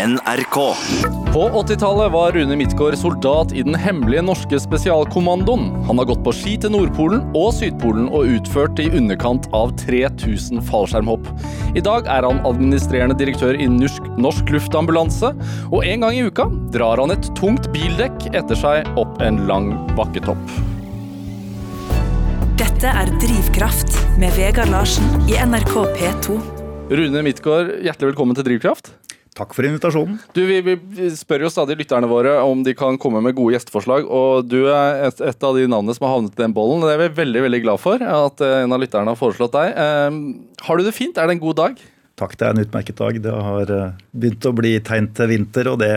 NRK. På 80-tallet var Rune Midtgaard soldat i den hemmelige norske spesialkommandoen. Han har gått på ski til Nordpolen og Sydpolen og utført i underkant av 3000 fallskjermhopp. I dag er han administrerende direktør i Norsk, norsk Luftambulanse, og en gang i uka drar han et tungt bildekk etter seg opp en lang bakketopp. Dette er Drivkraft med Vegard Larsen i NRK P2. Rune Midtgaard, hjertelig velkommen til Drivkraft. Takk for invitasjonen. Du, vi, vi spør jo stadig lytterne våre om de kan komme med gode gjesteforslag, og du er et, et av de navnene som har havnet i den bollen. Det er vi veldig veldig glad for at eh, en av lytterne har foreslått deg. Eh, har du det fint? Er det en god dag? Takk, det er en utmerket dag. Det har eh, begynt å bli tegn til vinter, og det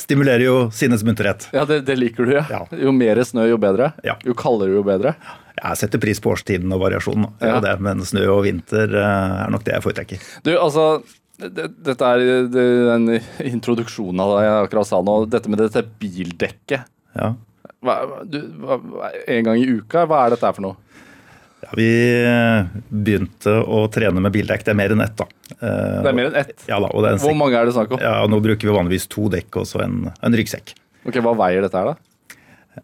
stimulerer jo sinnets munterhet. Ja, det, det liker du, ja. Ja. Jo mer snø, jo bedre. Ja. Jo kaldere, jo bedre. Jeg setter pris på årstiden og variasjonen, Ja. men snø og vinter eh, er nok det jeg foretrekker. Du, altså Dette er den introduksjonen av det jeg akkurat sa nå. Dette med dette bildekket. Ja. Hva, du, hva, en gang i uka, hva er dette for noe? Ja, vi begynte å trene med bildekk. Det er mer enn ett, da. Eh, Det er mer enn ett. Ja da, en Hvor mange er det snakk om? Ja, nå bruker vi vanligvis to dekk og så en, en ryggsekk. Ok, Hva veier dette her, da?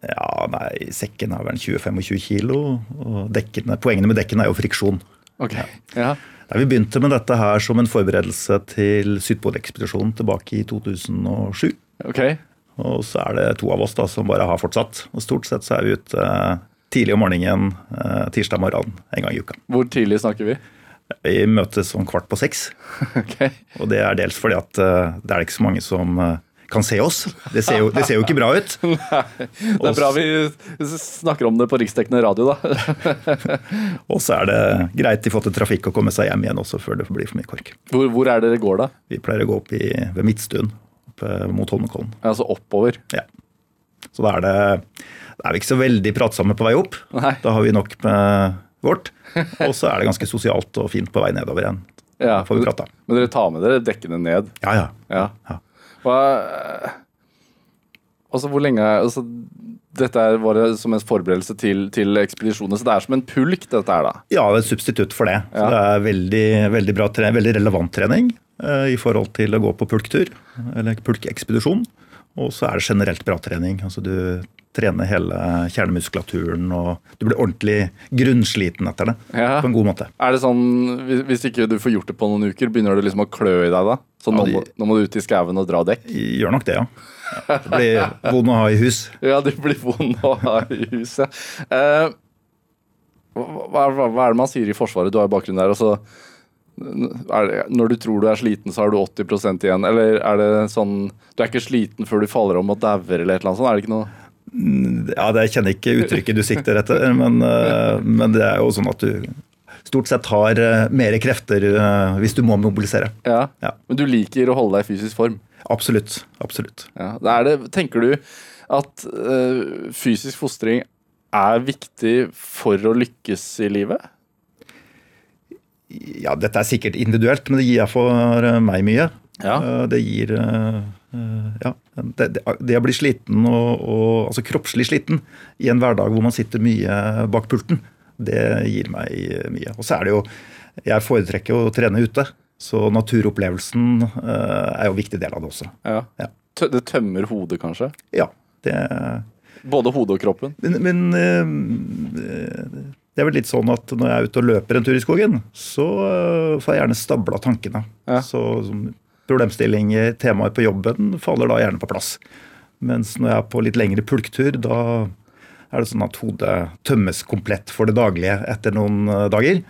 Ja, nei, sekken er vel 20-25 kilo, og dekkene, poengene med dekkene er jo friksjon. Ok, ja. Nei, vi begynte med dette her som en forberedelse til Sydpolekspedisjonen tilbake i 2007. Ok, Og så er det to av oss da som bare har fortsatt. Og stort sett så er vi ute eh, tidlig om morgenen eh, tirsdag morgen en gang i uka. Hvor tidlig snakker vi? Vi møtes om kvart på seks. Ok, Og det er dels fordi at eh, det er ikke så mange som kan se oss. Det ser jo, det ser jo ikke bra ut. Nei, Det er bra vi snakker om det på riksdekkende radio, da. Og så er det greit i forhold til trafikk å komme seg hjem igjen også før det blir for mye kork. Hvor, hvor er dere går, da? Vi pleier å gå opp i, ved Midtstuen oppe mot Holmenkollen. Altså oppover? Ja. Så da er det Da er vi ikke så veldig pratsomme på vei opp. Nei. Da har vi nok med vårt. Og så er det ganske sosialt og fint på vei nedover igjen. Ja, får vi prata. Men dere tar med dere dekkene ned? Ja, ja. Ja. Ja. Hva Altså, hvor lenge altså, Dette er bare som en forberedelse til, til ekspedisjoner, så det er som en pulk, dette her, da? Ja, det er et substitutt for det. Så Ja. det er veldig, veldig, bra, trening, veldig relevant trening eh, i forhold til å gå på pulktur, eller pulkekspedisjon. Og så er det generelt bra trening. Altså du trener hele kjernemuskulaturen, og du blir ordentlig grunnsliten etter det. Ja. På en god måte. Er det sånn, hvis- ikke du får gjort det på noen uker, begynner det liksom å klø i deg da? Så Ja, nå, de- må, nå må du ut i skauen og dra dekk? Gjør nok det, ja. Du blir vond å ha i hus. Ja, du blir vond å ha i hus, ja. hva, hva, hva er det man sier i Forsvaret? Du har jo bakgrunn der. Altså, det, når du tror du er sliten, så har du 80% igjen? Eller er det sånn Du er ikke sliten før du faller om og dauer, eller et eller annet sånt? Er det ikke noe Ja, det, Jeg kjenner ikke uttrykket du sikter etter, men, eh, men det er jo sånn at du stort sett har eh, mer krefter eh, hvis du må mobilisere. Ja. Ja. Men du liker å holde deg i fysisk form? Absolutt. Absolutt. Ja. det det, tenker du at ø, fysisk fostring er viktig for å lykkes i livet? Ja, dette er sikkert individuelt, men det gir for eh, meg mye. Ja. Eh, Det gir eh, Ja. Det, det, det å bli sliten, og, og, altså kroppslig sliten, i en hverdag hvor man sitter mye bak pulten, det gir meg mye. Og så er det jo Jeg foretrekker å trene ute, så naturopplevelsen er jo en viktig del av det også. Ja. Ja. Det tømmer hodet, kanskje? Ja, det Både hodet og kroppen? Men, men det er vel litt sånn at når jeg er ute og løper en tur i skogen, så eh, får jeg gjerne stabla tankene. Ja. Så problemstillinger, temaer på jobben faller da gjerne på plass. Mens når jeg er på litt lengre pulktur, da er det sånn at hodet tømmes komplett for det daglige etter noen eh, dager.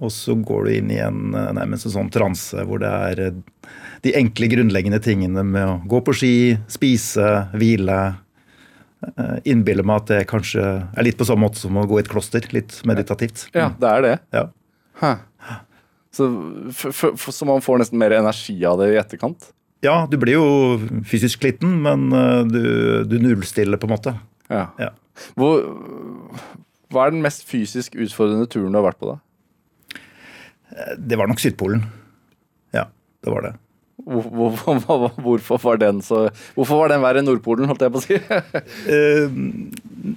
Og så går du inn i en eh, nærmest en sånn transe hvor det er de enkle, grunnleggende tingene med å gå på ski, spise, hvile, innbiller meg at det kanskje er litt på samme måte som å gå i et kloster. Litt meditativt. Ja, det er det. Ja. Så, for, f f så man får nesten mer energi av det i etterkant? ja, du blir jo fysisk sliten, men eh, du, du nullstiller på en måte. Ja. Ja. Hvor, hva er den mest fysisk utfordrende turen du har vært på, da? Det var nok Sydpolen. Ja, det var det. Hvor, hvor, hvor, hvorfor var den så Hvorfor var den verre enn Nordpolen, holdt jeg på å si? Eh,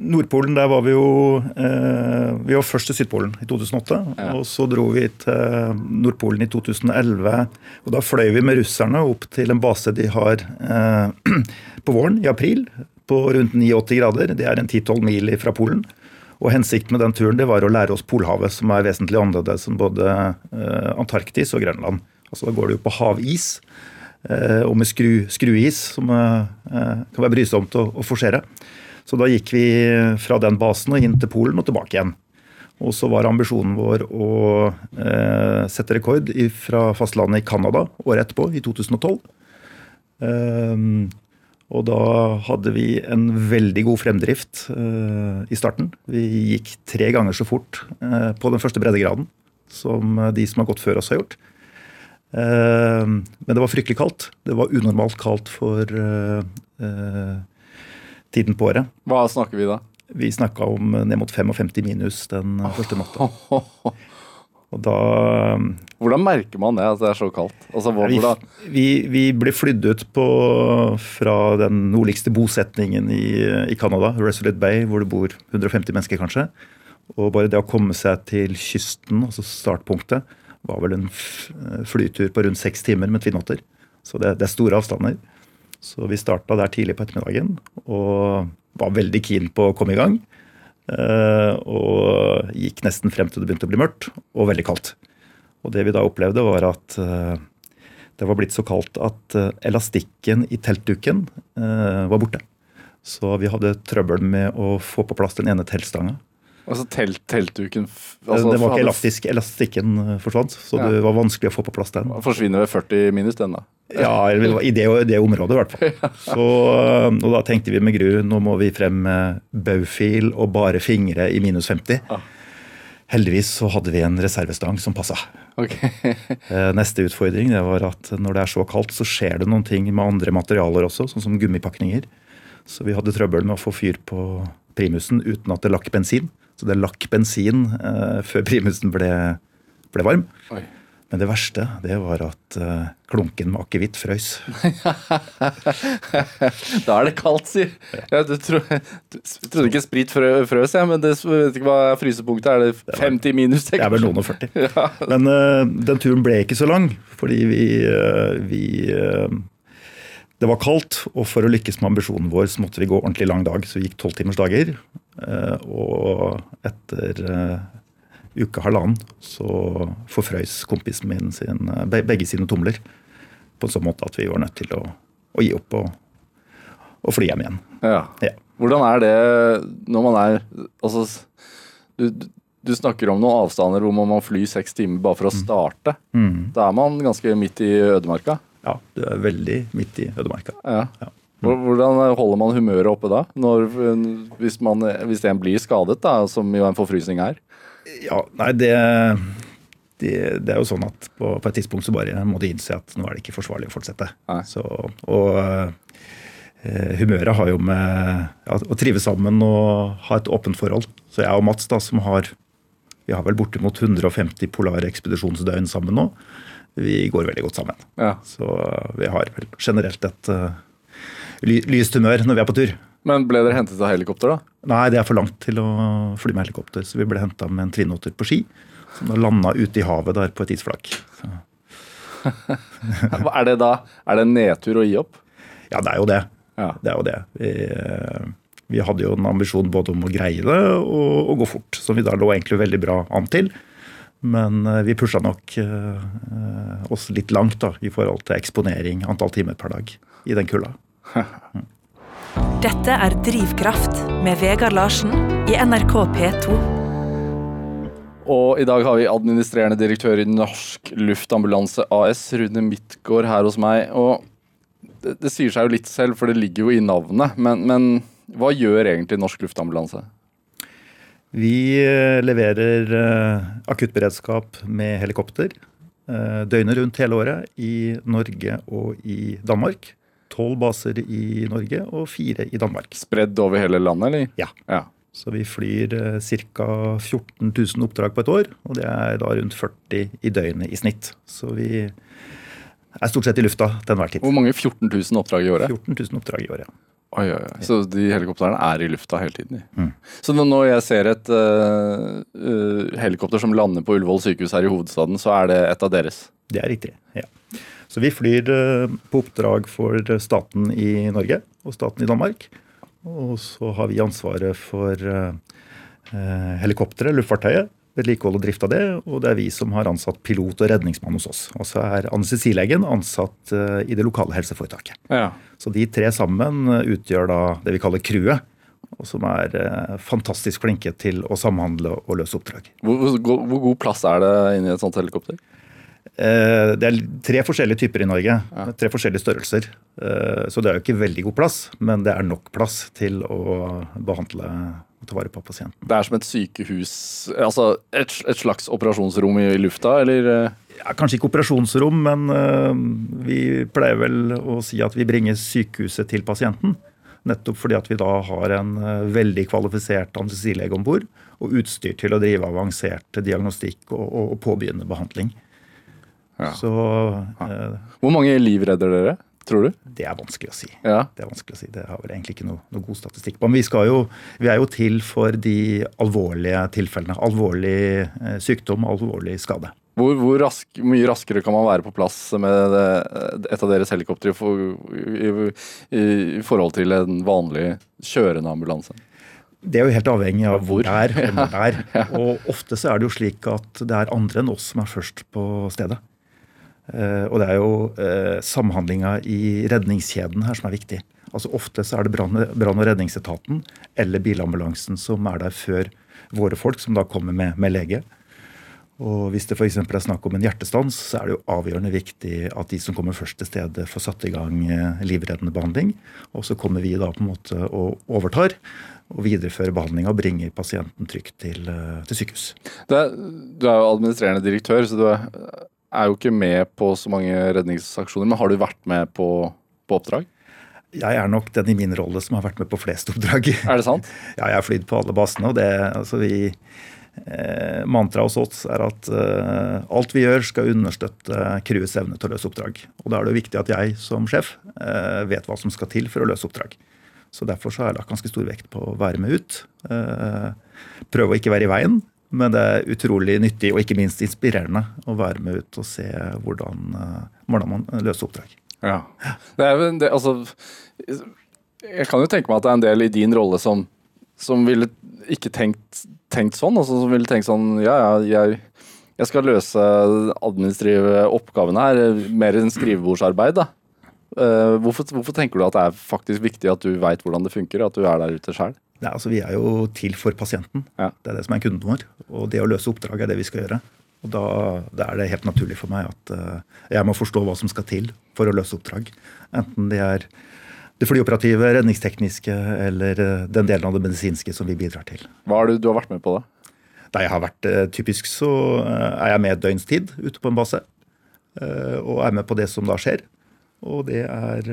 Nordpolen, der var vi jo eh, Vi var først til Sydpolen i 2008. Ja. Og så dro vi til Nordpolen i 2011. Og da fløy vi med russerne opp til en base de har eh, på våren, i april, på rundt 89 grader. Det er en 10-12 mil fra Polen. Og Hensikten med den turen det var å lære oss Polhavet, som er vesentlig annerledes enn både eh, Antarktis og Grønland. Altså Da går det jo på havis eh, og med skru, skruis, som eh, eh, kan være brysomt å, å forsere. Så da gikk vi fra den basen og inn til Polen og tilbake igjen. Og så var ambisjonen vår å eh, sette rekord fra fastlandet i Canada året etterpå, i 2012. Ehm, og da hadde vi en veldig god fremdrift eh, i starten. Vi gikk tre ganger så fort eh, på den første breddegraden som de som har gått før oss har gjort. Ehm, men det var fryktelig kaldt. Det var unormalt kaldt for eh, eh, tiden på året. Hva snakker vi da? Vi snakka om ned mot 55 minus den første natta. Og da Hvordan merker man det, at det er så kaldt? Altså, hvor, vi, vi, vi ble flydd ut på, fra den nordligste bosetningen i, i Canada, Resolute Bay, hvor det bor 150 mennesker kanskje. Og bare det å komme seg til kysten, altså startpunktet, var vel en flytur på rundt seks timer med Twin Otter. Så det, det er store avstander. Så vi starta der tidlig på ettermiddagen og var veldig keen på å komme i gang. Eh, og gikk nesten frem til det begynte å bli mørkt og veldig kaldt. Og det vi da opplevde, var at eh, det var blitt så kaldt at eh, elastikken i teltduken eh, var borte. Så vi hadde trøbbel med å få på plass den ene teltstanga. Altså telt, teltduken Eh, altså, det var ikke elastisk, elastikken eh, forsvant, så Ja. det var vanskelig å få på plass den. Forsvinner ved 40 minus, den da. Ja, i det, det området i hvert fall. Så, øh, og da tenkte vi med Gru nå må vi frem med baufil og bare fingre i minus 50. Ja. Heldigvis så hadde vi en reservestang som passa. Ok. Eh, Neste utfordring det var at når det er så kaldt, så skjer det noen ting med andre materialer også, sånn som gummipakninger. Så vi hadde trøbbel med å få fyr på primusen uten at det lakk bensin. Så det lakk bensin eh, før primusen ble, ble varm. Oi. Men det verste det var at eh, klunken med akevitt frøys. Da er det kaldt, si. Ja, du tro, du, trodde ikke sprit frø, frøs, jeg, men det vet ikke hva frysepunktet er. Det 50 minus? Det er vel noen og 40. Men eh, den turen ble ikke så lang, fordi vi, eh, vi eh, Det var kaldt, og for å lykkes med ambisjonen vår, så måtte vi gå ordentlig lang dag. Så vi gikk tolvtimersdager. Og etter uh, uke halvannen så forfrøys kompisen min sin, eh, begge sine tomler. På en sånn måte at vi var nødt til å, å gi opp og, og fly hjem igjen. Ja. Ja. Hvordan er det når man er Altså, du, du snakker om noen avstander hvor man må fly seks timer bare for å starte. Da er man ganske midt i ødemarka. Ja, du er veldig midt i ødemarka. Ja. Ja. Hvor- Hvordan holder man humøret oppe da? Når, hvis, man, hvis en blir skadet, da, som jo en forfrysning er? Ja, nei, det, det, det er jo sånn at på, på et tidspunkt så bare må du innse at nå er det ikke forsvarlig å fortsette. Så, og uh, humøret har jo med ja, å trive sammen og ha et åpent forhold. Så jeg og Mats, da, som har vi har vel bortimot 150 polare ekspedisjonsdøgn sammen nå. Vi går veldig godt sammen. Ja. Så vi har vel generelt et eh, ly, lyst humør når vi er på tur. Men ble dere hentet av helikopter, da? Nei, det er for langt til å fly med helikopter, så vi ble henta med en Twin på ski. Som da landa ute i havet der på et isflak. Er det da er det en nedtur å gi opp? ja, det er jo det. Ja. Det er jo det. Vi, eh, vi hadde jo en ambisjon både om å greie det og og gå fort, som vi da lå egentlig veldig bra an til. Men eh, vi pusha nok eh, oss litt langt da, i forhold til eksponering, antall timer per dag, i den kulda. Dette er Drivkraft med Vegard Larsen i NRK P2. Og i dag har vi administrerende direktør i Norsk Luftambulanse AS, Rune Midtgaard, her hos meg. Og det, det sier seg jo litt selv, for det ligger jo i navnet. Men, men hva gjør egentlig Norsk Luftambulanse? Vi eh, leverer eh, akuttberedskap med helikopter eh, døgnet rundt hele året i Norge og i Danmark. Tolv baser i Norge og fire i Danmark. Spredd over hele landet, eller? Ja. Ja. Så vi flyr ca. 14 000 oppdrag på et år, og det er da rundt 40 i døgnet i snitt. Så vi er stort sett i lufta til enhver tid. Hvor mange 14 000 oppdrag i året? 14 000 oppdrag i året. ja. Oi, oi, oi. Så de helikoptrene er i lufta hele tiden? Mm. Så når jeg ser et uh, helikopter som lander på Ullevål sykehus her i hovedstaden, så er det et av deres? Det er riktig. ja. Så vi flyr eh, på oppdrag for staten i Norge og staten i Danmark. Og så har vi ansvaret for eh, eh, helikopteret, luftfartøyet, vedlikehold og drift av det. Og det er vi som har ansatt pilot og redningsmann hos oss. Og så er anestesilegen ansatt i det lokale helseforetaket. Ja. Så de tre sammen utgjør da det vi kaller crewet. Og som er eh, fantastisk flinke til å samhandle og løse oppdrag. Hvor, hvor, hvor god plass er det inni et sånt helikopter? Eh, Det er tre forskjellige typer i Norge. Tre forskjellige størrelser. Eh, Så det er jo ikke veldig god plass, men det er nok plass til å behandle og ta vare på pasienten. Det er som et sykehus Altså et, et slags operasjonsrom i lufta, eller? eh? Ja, kanskje ikke operasjonsrom, men vi pleier vel å si at vi bringer sykehuset til pasienten. Nettopp fordi at vi da har en veldig kvalifisert anestesilege om bord og utstyr til å drive avansert diagnostikk og, og, og påbegynne behandling. Ja. Så eh, Hvor mange liv redder dere, tror du? det er vanskelig å si. Ja. Det er vanskelig å si. Det har vel egentlig ikke noe, noe god statistikk på. Men vi, jo, vi er jo til for de alvorlige tilfellene. Alvorlig eh, sykdom, alvorlig skade. Hvor, hvor rask, mye raskere kan man være på plass med det, et av deres helikoptre i, for, i, i, i forhold til en vanlig kjørende ambulanse? Det er jo helt avhengig av Hvor. hvor det er. og når det er. Og ofte så er det jo slik at det er andre enn oss som er først på stedet. Eh, Og det er jo eh, samhandlinga i redningskjeden her som er viktig. Altså Ofte så er det brann og redningsetaten eller bilambulansen som er der før våre folk, som da kommer med, med lege. Og Hvis det f.eks. er snakk om en hjertestans, så er det jo avgjørende viktig at de som kommer først til stedet, får satt i gang eh, livreddende behandling. Og så kommer vi da på en måte og overtar og viderefører behandlinga og bringer pasienten trygt til, til sykehus. Er- du er jo administrerende direktør, så du er, er jo ikke med på så mange redningsaksjoner. Men har du vært med på, på oppdrag? Jeg er nok den i min rolle som har vært med på flest oppdrag. Er det sant? Ja, jeg har flydd på alle basene, og det altså vi eh, Mantraet hos oss er at eh, alt vi gjør skal understøtte crewets evne til å løse oppdrag. Og da er det jo viktig at jeg som sjef eh, vet hva som skal til for å løse oppdrag. Så derfor så har jeg lagt ganske stor vekt på å være med ut. Eh, prøve å ikke være i veien, men det er utrolig nyttig og ikke minst inspirerende å være med ut og se hvordan, eh, hvordan man løser oppdrag. Ja. Det er, det, altså, jeg kan jo tenke meg at det er en del i din rolle som, som ville ikke tenkt, tenkt sånn. Altså, som ville tenkt sånn Ja, ja, jeg, jeg skal løse administrative oppgavene her. Mer enn skrivebordsarbeid, da. Eh, hvorfor, hvorfor tenker du at det er faktisk viktig at du veit hvordan det funker, at du er der ute sjøl? Nei, altså Vi er jo til for pasienten. Ja. Det er det som er kunden vår. Og det å løse oppdraget er det vi skal gjøre. Og da, da er det helt naturlig for meg at uh, jeg må forstå hva som skal til for å løse oppdrag. Enten det er det flyoperative, redningstekniske eller uh, den delen av det medisinske som vi bidrar til. Hva er det du har vært med på, da? Da jeg har vært uh, typisk, så er jeg med et døgns tid ute på en base. Og er med på det som da skjer. Og det er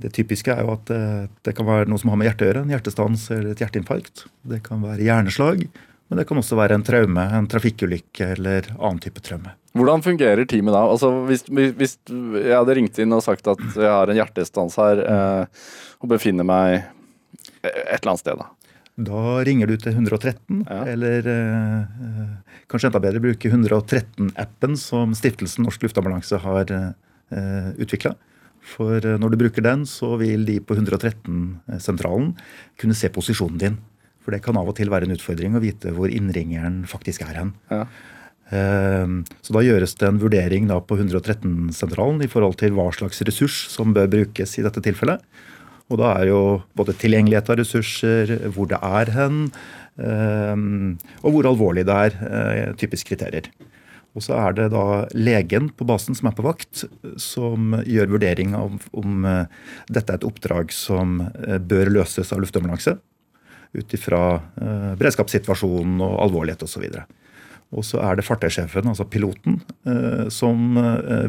Det typiske er jo at eh, det kan være noe som har med hjertet å gjøre. En hjertestans eller et hjerteinfarkt. Det kan være hjerneslag. Men det kan også være en traume, en trafikkulykke eller annen type traume. Hvordan fungerer teamet da? Altså, hvis, hvis jeg hadde ringt inn og sagt at jeg har en hjertestans her eh, og befinner meg et eller annet sted, da. Da ringer du til 113, Ja. eller eh, eh, kanskje enda bedre bruke 113-appen som Stiftelsen Norsk Luftambulanse har eh, utvikla. For eh, når du bruker den, så vil de på 113-sentralen kunne se posisjonen din. For det kan av og til være en utfordring å vite hvor innringeren faktisk er hen. Ja. Eh, Så da gjøres det en vurdering på 113-sentralen i forhold til hva slags ressurs som bør brukes i dette tilfellet. Og da er jo både tilgjengelighet av ressurser, hvor det er hen, eh, og hvor alvorlig det er, eh, typisk kriterier. Og så er det da legen på basen som er på vakt, som gjør vurdering av om eh, dette er et oppdrag som eh, bør løses av luftambulanse. Ut ifra eh, beredskapssituasjonen og alvorlighet osv. Og så er det fartøysjefen, altså piloten, som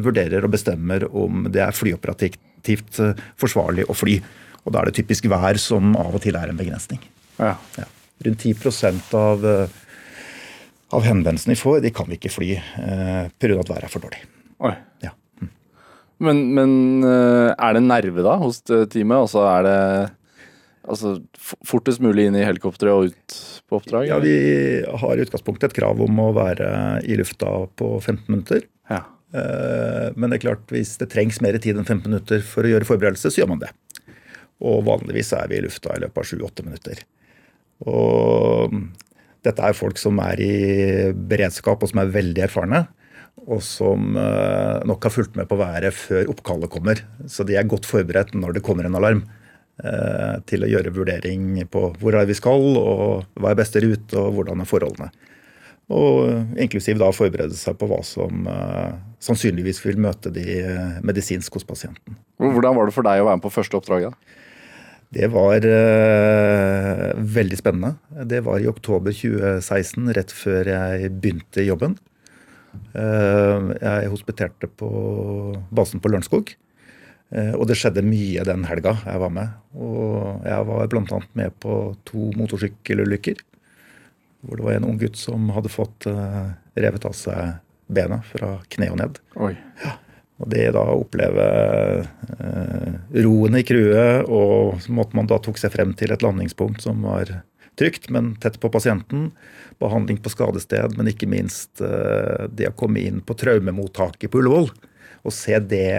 vurderer og bestemmer om det er flyoperativt forsvarlig å fly. Og da er det typisk vær som av og til er en begrensning. Ja. Ja. Rundt 10 av, av henvendelsene vi får, de kan vi ikke fly eh, pga. at været er for dårlig. Oi. Ja. Men, men eh, er det nerve da hos teamet? Altså er det altså, fortest mulig inn i helikopteret og ut på oppdrag? Ja. Vi har i utgangspunktet et krav om å være i lufta på 15 minutter. ja. Eh, Men det er klart, hvis det trengs mer tid enn 15 minutter for å gjøre forberedelse, så gjør man det. Og vanligvis er vi i lufta i løpet av 7-8 minutter. Og dette er folk som er i beredskap og som er veldig erfarne. Og som eh, nok har fulgt med på været før oppkallet kommer. Så de er godt forberedt når det kommer en alarm. eh, Til å gjøre vurdering på hvor er vi skal, og hva er beste rute, og hvordan er forholdene. Og inklusiv da forberede seg på hva som uh, sannsynligvis vil møte de eh, medisinsk hos pasienten. Hvordan var det for deg å være med på første oppdraget? da? Det var uh, veldig spennende. Det var i oktober 2016, rett før jeg begynte jobben. Uh, jeg hospiterte på basen på Lørenskog. Uh, og det skjedde mye den helga jeg var med. Og jeg var bl.a. med på to motorsykkelulykker. Hvor det var en ung gutt som hadde fått revet av seg benet fra kne og ned. Oi. Og det da å oppleve eh, roen i crewet, og måten man da tok seg frem til et landingspunkt som var trygt, men tett på pasienten. Behandling på skadested, men ikke minst eh, det å komme inn på traumemottaket på Ullevål. Og se det,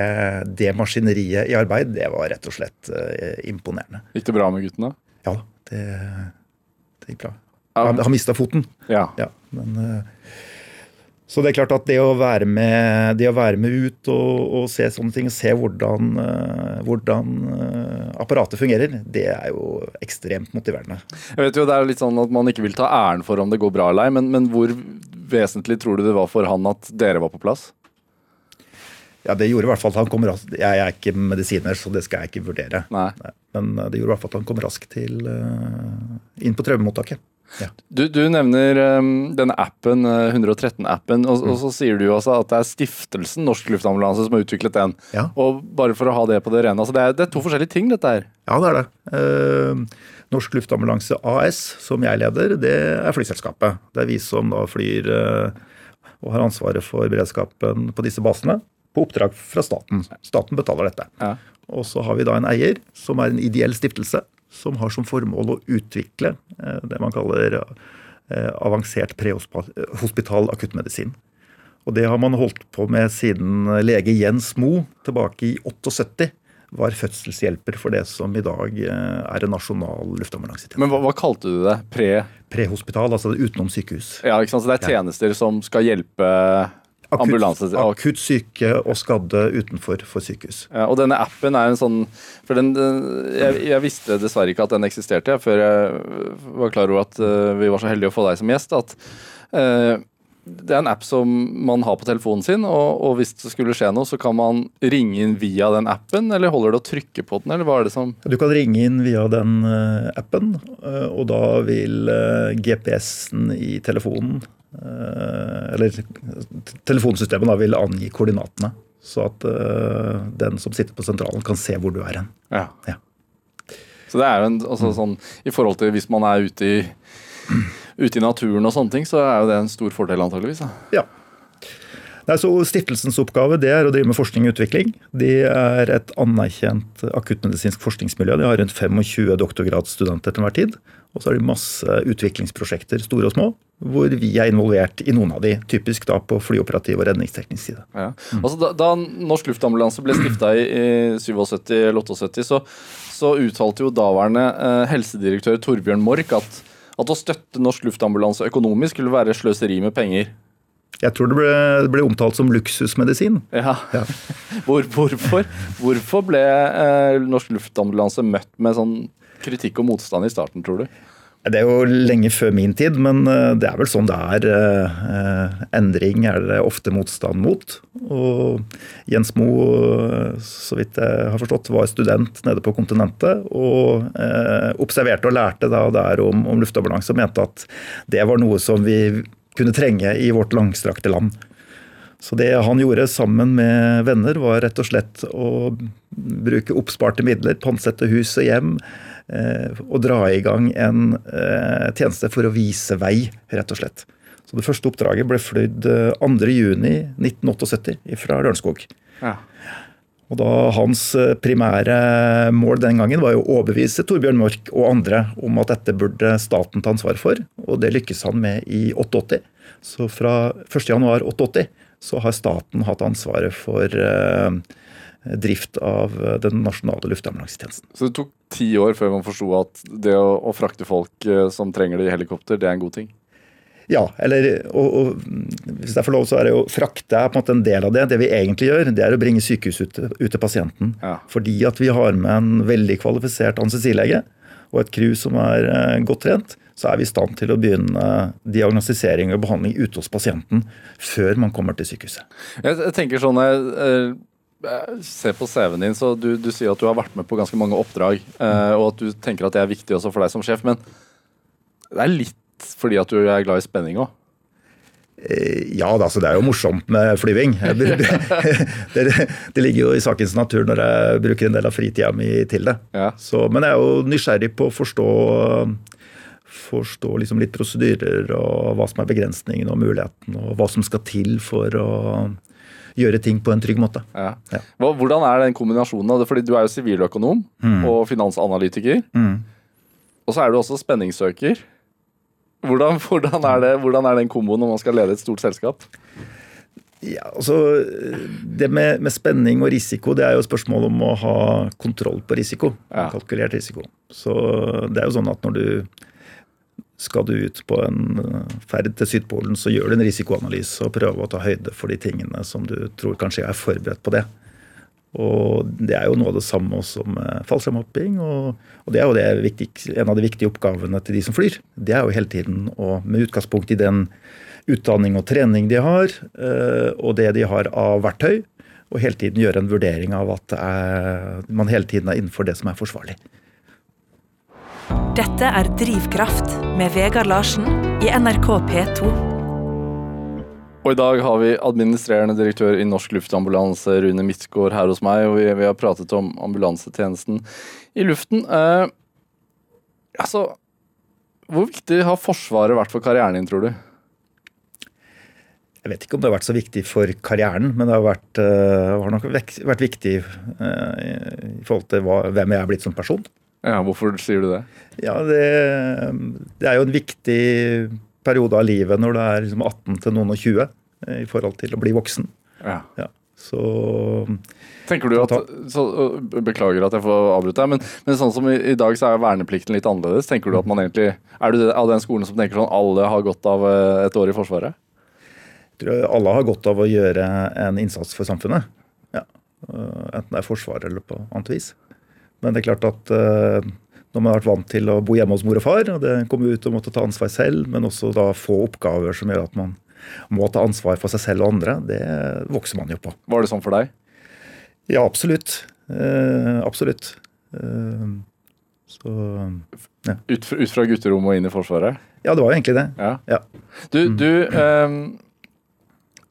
det maskineriet i arbeid, det var rett og slett eh, imponerende. Gikk det bra med gutten da? Ja, det, det gikk bra. Han, Han har mista foten. Ja. Ja, men eh, Så det er klart at det å være med, det å være med ut og, og se sånne ting, se hvordan, eh, hvordan eh, apparatet fungerer, det er jo ekstremt motiverende. Jeg vet jo det er litt sånn at man ikke vil ta æren for om det går bra eller ei, men, men hvor vesentlig tror du det var for han at dere var på plass? Ja, Det gjorde i hvert fall at han kom raskt Jeg er ikke medisiner, så det skal jeg ikke vurdere. Nei. Men eh, det gjorde i hvert fall at han kom raskt til, inn på traumemottaket. Ja. Du, du nevner um, denne appen, uh, 113-appen, og, og så sier du også at det er stiftelsen Norsk Luftambulanse som har utviklet den. Ja. Og bare for å ha det på det rene, altså det, er, det er to forskjellige ting dette her. Ja, det er det. Uh, Norsk Luftambulanse AS, som jeg leder, det er flyselskapet. Det er vi som da flyr uh, og har ansvaret for beredskapen på disse basene, på oppdrag fra staten. Staten betaler dette. Ja. Og så har vi da en eier, som er en ideell stiftelse, som har som formål å utvikle eh, det man kaller eh, avansert prehospital akuttmedisin. Og det har man holdt på med siden lege Jens Mo tilbake i 78 var fødselshjelper for det som i dag eh, er en nasjonal luftambulansetjeneste. Men hva, hva kalte du det? Pre... Prehospital, altså utenom sykehus. Ja, ikke sant? Så det er tjenester som skal hjelpe. Akutt, akutt syke og skadde utenfor for sykehus. Ja, og denne appen er en sånn For den, jeg, jeg visste dessverre ikke at den eksisterte, jeg, før jeg var klar over at eh, vi var så heldige å få deg som gjest. At uh, det er en app som man har på telefonen sin, og, og hvis det skulle skje noe, så kan man ringe inn via den appen, eller holder det å trykke på den, eller hva er det som Du kan ringe inn via den eh, appen, og da vil GPS-en i telefonen Eller telefonsystemet da vil angi koordinatene. Så at eh, den som sitter på sentralen, kan se hvor du er hen. Ja. Ja. Så det er jo en, altså, sånn, I forhold til hvis man er ute i, ute i naturen og sånne ting, så er jo det en stor fordel, antageligvis. Da. Ja. Nei, så Stiftelsens oppgave det er å drive med forskning og utvikling. De er et anerkjent akuttmedisinsk forskningsmiljø. De har rundt 25 doktorgradsstudenter til enhver tid. Og så er det masse utviklingsprosjekter, store og små, hvor vi er involvert i noen av de. Typisk da på flyoperativ og redningsteknisk side. Ja. Altså, da, da Norsk Luftambulanse ble stifta i, i 77 eller 78, så, så uttalte jo daværende eh, helsedirektør Torbjørn Mork at, at å støtte Norsk Luftambulanse økonomisk skulle være sløseri med penger. Jeg tror det ble, det ble omtalt som luksusmedisin. Ja. Ja. Hvor, hvorfor, hvorfor ble eh, Norsk Luftambulanse møtt med sånn kritikk og motstand i starten, tror du? Det er jo lenge før min tid, men eh, det er vel sånn det er. Eh, Endring er det ofte motstand mot. Og Jens Moe, eh, så vidt jeg har forstått, var student nede på kontinentet. Og observerte og lærte da der om, om luftambulanse og mente at det var noe som vi kunne trenge i vårt langstrakte land. Så det han gjorde sammen med venner, var rett og slett å bruke oppsparte midler, pantsette hus og hjem, eh, og dra i gang en eh, tjeneste for å vise vei, rett og slett. Så det første oppdraget ble flydd eh, 2.6.1978 fra Lørenskog. Ja. Og da Hans eh, primære mål den gangen var jo å overbevise Torbjørn Mork og andre om at dette burde staten ta ansvar for, og det lykkes han med i 88. Så fra 1.1.88 så har staten hatt ansvaret for eh, drift av den nasjonale luftambulansetjenesten. Så det tok ti år før man forsto at det å, å frakte folk eh, som trenger det i helikopter, det er en god ting? Ja, eller og, og, hvis jeg får lov, så er det jo frakte er på en måte en del av det. Det vi egentlig gjør, det er å bringe sykehuset ut, ut til pasienten. Ja. Fordi at vi har med en veldig kvalifisert anestesilege og et crew som er eh, godt trent, så er vi i stand til å begynne diagnostisering og behandling ute hos pasienten før man kommer til sykehuset. Jeg, tenker sånn jeg ser på CV-en din, så du, du, sier at du har vært med på ganske mange oppdrag, eh, og at du tenker at det er viktig også for deg som sjef, men det er litt fordi at du er glad i spenning òg? Eh, ja, altså det er jo morsomt med flyving. det, det, ligger jo i sakens natur når jeg bruker en del av fritida mi til det. Ja. Så, men jeg er jo nysgjerrig på å forstå, forstå liksom litt prosedyrer og hva som er begrensningene og muligheten, og hva som skal til for å gjøre ting på en trygg måte. Ja. Ja. Hvordan er den kombinasjonen? av det? Fordi Du er jo siviløkonom mm. og finansanalytiker. Mm. Og så er du også spenningssøker. Hvordan, hvordan, er det, hvordan er den komboen når man skal lede et stort selskap? Ja, altså, Det med, med, spenning og risiko det er jo spørsmål om å ha kontroll på risiko. Ja. Kalkulert risiko. Så det er jo sånn at når du skal du ut på en ferd til Sydpolen, så gjør du en risikoanalyse og prøver å ta høyde for de tingene som du tror kanskje er forberedt på det. Og Det er jo noe av det samme med fallskjermhopping. Og, og, det er jo det viktig, en av de viktige oppgavene til de som flyr. Det er jo hele tiden å, med utgangspunkt i den utdanning og trening de har, eh, og det de har av verktøy, og hele tiden gjøre en vurdering av at er, man hele tiden er innenfor det som er forsvarlig. Dette er Drivkraft med Vegard Larsen i NRK P2. Og i dag har vi administrerende direktør i Norsk Luftambulanse, Rune Midtgaard, her hos meg. Og vi, vi, har pratet om ambulansetjenesten i luften. Eh, altså, hvor viktig har Forsvaret vært for karrieren din, tror du? Jeg vet ikke om det har vært så viktig for karrieren, men det har vært, uh, har nok vært viktig uh, i forhold til hva, hvem jeg er blitt som person. Ja, Hvorfor sier du det? Ja, Det, det er jo en viktig periode av livet når du er liksom 18 til noen og 20 eh, i forhold til å bli voksen. Ja. ja. Så Tenker du at, så, Beklager at jeg får avbryte deg, men, men, sånn som i, i, dag så er verneplikten litt annerledes. Tenker du at man egentlig, Er du av den skolen som tenker sånn alle har godt av et år i Forsvaret? Jeg tror alle har godt av å gjøre en innsats for samfunnet. Ja. Enten det er Forsvaret eller på annet vis. Men det er klart at når man har vært vant til å bo hjemme hos mor og far, og det kommer ut og måtte ta ansvar selv, men også da få oppgaver som gjør at man må ta ansvar for seg selv og andre, det vokser man jo på. Var det sånn for deg? Ja, absolutt. Eh, absolutt. Eh, så ja. ut, fra, ut fra gutterommet og inn i Forsvaret? Ja, det var jo egentlig det. Ja. ja. Du, du eh,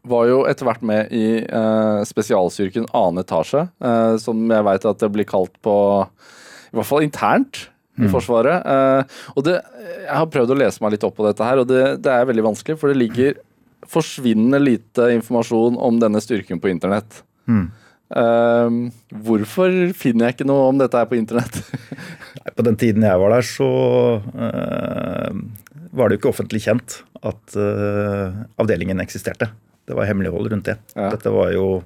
var jo etter hvert med i uh, spesialstyrken annen etasje, uh, som jeg veit at det blir kalt på I hvert fall internt i mm. Forsvaret. Uh, og det, Jeg har prøvd å lese meg litt opp på dette, her, og det, det, er veldig vanskelig. For det ligger forsvinnende lite informasjon om denne styrken på internett. Mm. Uh, hvorfor finner jeg ikke noe om dette her på internett? På den tiden jeg var der, så uh, var det jo ikke offentlig kjent at avdelingen eksisterte. Det var hemmelighold rundt det. Ja. Dette var jo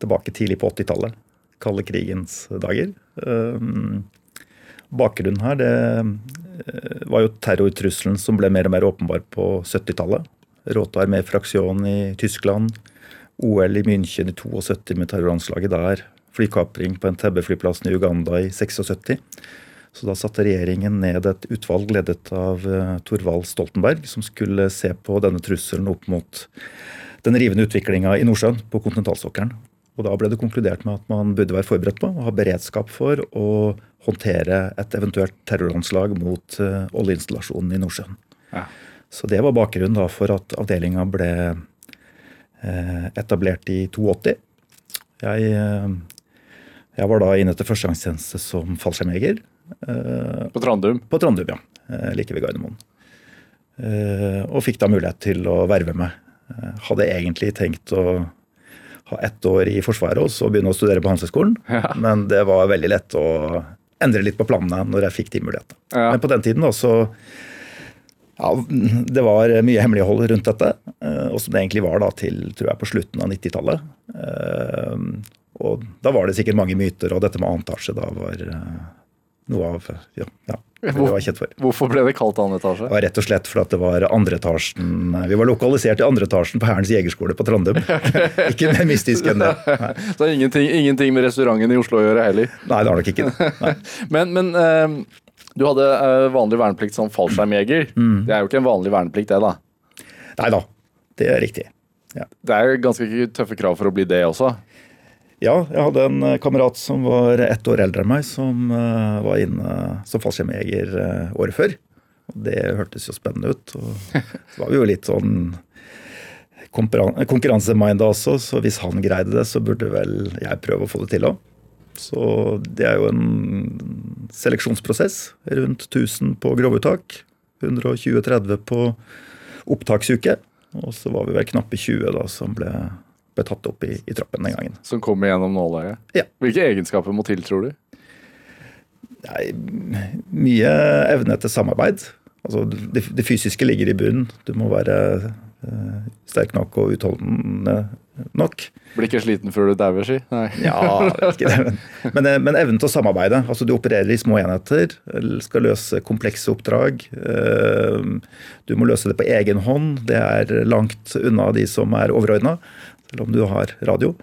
tilbake tidlig på 80-tallet. Kalde krigens dager. Um, Bakgrunnen her det eh, var jo terrortrusselen som ble mer og mer åpenbar på 70-tallet. Råta armé-fraksjonen i Tyskland. OL i München i 72 med terroranslaget der. Flykapring på Entebbe-flyplassen i Uganda i 76. Så da satte regjeringen ned et utvalg ledet av uh, Torvald Stoltenberg, som skulle se på denne trusselen opp mot den rivende utviklinga i Nordsjøen, på kontinentalsokkelen. Og da ble det konkludert med at man burde være forberedt på og ha beredskap for å håndtere et eventuelt terroranslag mot uh, oljeinstallasjonen i Nordsjøen. Ja. Så det var bakgrunnen da for at avdelinga ble uh, etablert i 82. Jeg, uh, jeg var da inne til førstegangstjeneste som fallskjermjeger. på Trandum? På Trandum, ja. like ved Gardermoen. og fikk da mulighet til å verve meg. Hadde egentlig tenkt å ha ett år i Forsvaret og så begynne å studere på Handelshøyskolen. Men det var veldig lett å endre litt på planene når jeg fikk de mulighetene. Ja. Men på den tiden også ja, Det var mye hemmelighold rundt dette, eh, og som det egentlig var da til tror jeg, på slutten av 90-tallet. Eh, Og da var det sikkert mange myter, og dette med annen etasje da var eh, noe av ja, ja, det var kjent for. Hvorfor ble det kalt annen Det etasje? var rett og slett for at det var andre etasjen Vi var lokalisert i andre etasjen på Hærens jegerskole på Trandum. Ikke mer mystisk enn det. Nei, Så det ingenting, ingenting med restauranten i Oslo å gjøre heller. Nei det har nok ikke det. Men, men eh, du hadde eh, vanlig verneplikt som fallskjermjeger. Mm. Det er jo ikke en vanlig verneplikt, det, da. Nei da, det er riktig. Ja. Det er ganske tøffe krav for å bli det også. Ja, jeg hadde en eh, kamerat som var ett år eldre enn meg, som eh, var inne som fallskjermjeger eh, året før. Det hørtes jo spennende ut. Og så var vi jo litt sånn konkurransemind konkurranseminda også, så hvis han greide det, så burde vel jeg prøve å få det til òg. Så det er jo en seleksjonsprosess. Rundt 1000 på grovuttak. 120-30 på opptaksuke. Og så var vi vel knappe 20 da som ble, ble tatt opp i, i troppen den gangen. Som kommer gjennom nåløyet. Ja. Hvilke egenskaper må til, tror du? Nei, mye evne til samarbeid. Altså, det, det fysiske ligger i bunnen. Du må være uh, sterk nok og utholdende nok. Blir ikke sliten før du dauer, si? Nei. Ja, ikke det. Men, men, eh, men evnen til å samarbeide. Altså, du opererer i små enheter, skal løse komplekse oppdrag. Eh, Du må løse det på egen hånd. Det er langt unna de som er overordna, selv om du har radio.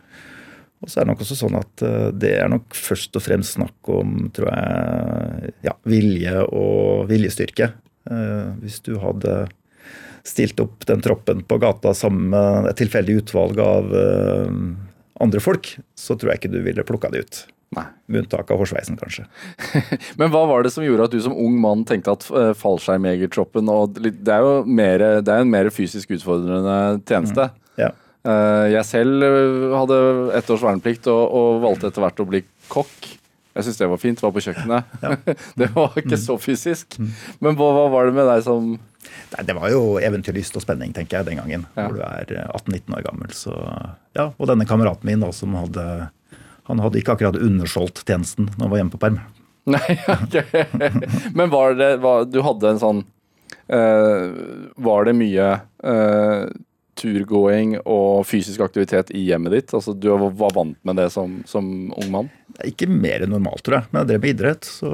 Og så er det nok også sånn at eh, det er nok først og fremst snakk om tror jeg, ja, vilje og viljestyrke. Eh, Hvis du hadde stilt opp den troppen på gata sammen med et tilfeldig utvalg av eh, andre folk, så tror jeg ikke du ville plukka det ut. Nei. Med unntak av Horsveisen, kanskje. Men hva var det som gjorde at du som ung mann tenkte at fallskjermjegertroppen og Det er jo mer, det er en mer fysisk utfordrende tjeneste. Ja. Eh, jeg selv eh, hadde ett års verneplikt og, og valgte etter hvert å bli kokk. Jeg syntes det var fint. Var på kjøkkenet. det var ikke så fysisk. Men hva, var det med deg som Nei, det var jo eventyrlyst og spenning, tenker jeg, den gangen. Ja. Hvor du er eh, 18-19 år gammel. Så, ja, og denne kameraten min da, som hadde Han hadde ikke akkurat undersolgt tjenesten når han var hjemme på perm. Nei, ok. Men var det var, Du hadde en sånn eh, Var det mye eh, turgåing og fysisk aktivitet i hjemmet ditt? Altså Du var vant med det som, som ung mann? Ikke mer enn normalt, tror jeg. Men jeg drev med idrett, så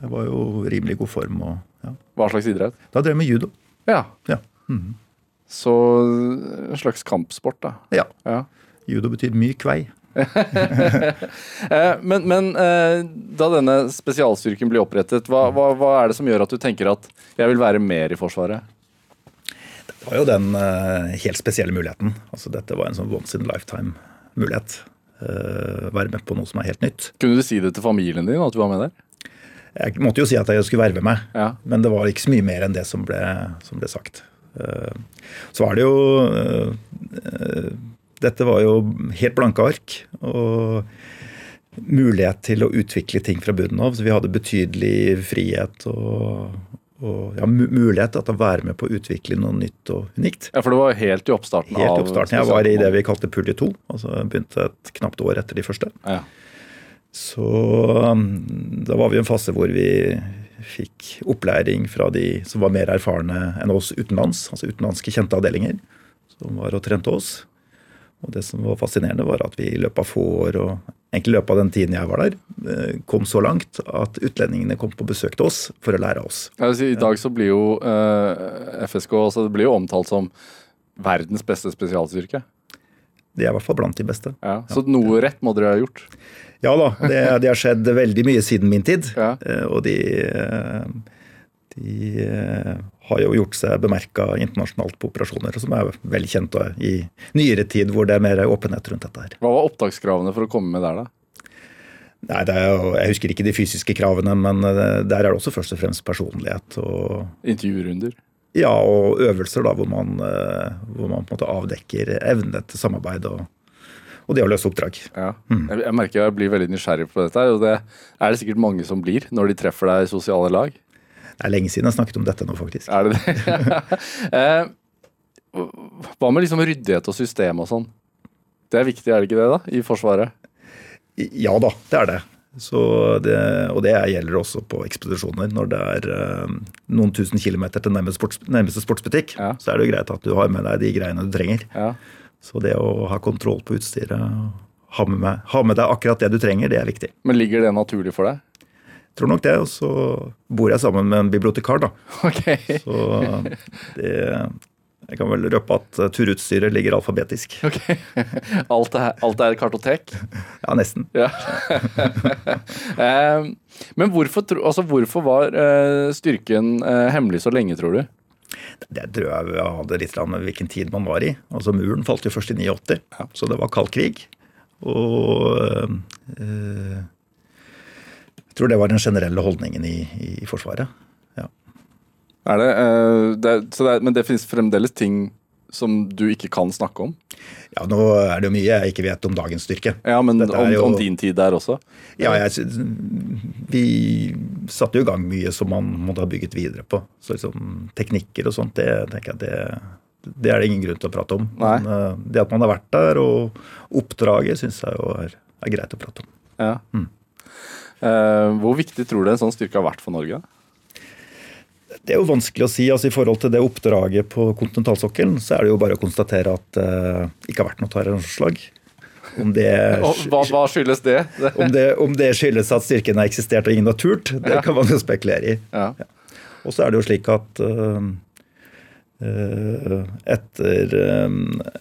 jeg var jo rimelig god form. Og, ja. Hva slags idrett? Da drev jeg med judo. Ja. Ja. Mhm. Så en slags kampsport, da. ja. Ja. Judo betyr myk kvei. Eh, men men eh, da denne spesialstyrken blir opprettet, hva, hva, hva er det som gjør at du tenker at jeg vil være mer i Forsvaret? Var jo den eh, helt spesielle muligheten. Altså, dette var en sånn once in a lifetime-mulighet. Uh, være med på noe som er helt nytt. Kunne du si det til familien din at du var med der? Jeg måtte jo si at jeg skulle verve meg, Ja. men det var ikke så mye mer enn det som ble, som ble sagt. Eh, Så var det jo eh, eh, Dette var jo helt blanke ark. Og mulighet til å utvikle ting fra bunnen av. Så vi hadde betydelig frihet og, og ja, mu- mulighet til å være med på å utvikle noe nytt og unikt. Ja, For det var helt i oppstarten Helt i oppstarten. Jeg var i det vi kalte pulje 2. Altså begynte et knapt år etter de første. ja. Så um, da var vi i en fase hvor vi fikk opplæring fra de som var mer erfarne enn oss utenlands, altså utenlandske kjente avdelinger, som var og trente oss. Og det som var fascinerende, var at vi i løpet av få år, og egentlig i løpet av den tiden jeg var der, eh, kom så langt at utlendingene kom på besøk til oss for å lære av oss. Si, I dag så blir jo eh, FSK altså det blir jo omtalt som verdens beste spesialstyrke. De er i hvert fall blant de beste. Ja. Så noe rett må dere ha gjort. Ja da, det, det har skjedd veldig mye siden min tid. Ja. Eh, Og de, eh, de har jo gjort seg bemerka internasjonalt på operasjoner, som er vel kjent i nyere tid, hvor det er mer åpenhet rundt dette her. Hva var opptakskravene for å komme med der, da? Nei, det er jo, Jeg husker ikke de fysiske kravene, men eh, der er det også først og fremst personlighet. Og, Intervjurunder? ja, og øvelser da, hvor man, eh, hvor man på en måte avdekker evne til samarbeid og, og det å løse oppdrag. Ja. Jeg, jeg merker jeg blir veldig nysgjerrig på dette. og det er det sikkert mange som blir når de treffer deg i sosiale lag. Det er lenge siden jeg snakket om dette nå, faktisk. Er det det? eh, hva med liksom ryddighet og system og sånn? Det er viktig, er det ikke det, da? I Forsvaret? Ja da, det er det. Så det og det gjelder også på ekspedisjoner. Når det er eh, noen tusen kilometer til nærmeste, sports, nærmeste sportsbutikk, Ja. så er det jo greit at du har med deg de greiene du trenger. Ja. Så det å ha kontroll på utstyret, ha med, ha med deg akkurat det du trenger, det er viktig. Men ligger det naturlig for deg? Tror nok det. Og så bor jeg sammen med en bibliotekar, da. Ok. Så det Jeg kan vel røpe at eh, turutstyret ligger alfabetisk. ok. Alt er, alt er kartotek? Ja, nesten. Ja. Men hvorfor, altså, hvorfor var eh, styrken eh, hemmelig så lenge, tror du? Det tror jeg hadde litt med hvilken tid man var i. Altså Muren falt jo først i 89, Ja. så det var kald krig. Og eh, jeg tror det var den generelle holdningen i, i Forsvaret. Ja. Er det, eh, det, så det men det finnes fremdeles ting som du ikke kan snakke om? ja, nå er det jo mye jeg ikke vet om dagens styrke. Ja, men om, jo- om din tid der også? Ja, jeg, Vi satte jo i gang mye som man måtte ha bygget videre på. Så liksom teknikker og sånt, det tenker jeg det, det er det ingen grunn til å prate om. Nei. Men eh, det at man har vært der, og oppdraget, syns jeg jo er, er greit å prate om. Ja. Eh, hvor viktig tror du en sånn styrke har vært for Norge? Det er jo vanskelig å si. altså I forhold til det oppdraget på kontinentalsokkelen, så er det jo bare å konstatere at det ikke har vært noe terroranslag. Om det, hva, hva skyldes det? om, det, om det skyldes at styrken har eksistert og ingen har turt, det Ja. kan man jo spekulere i. ja. Og så er det jo slik at øh, etter, øh,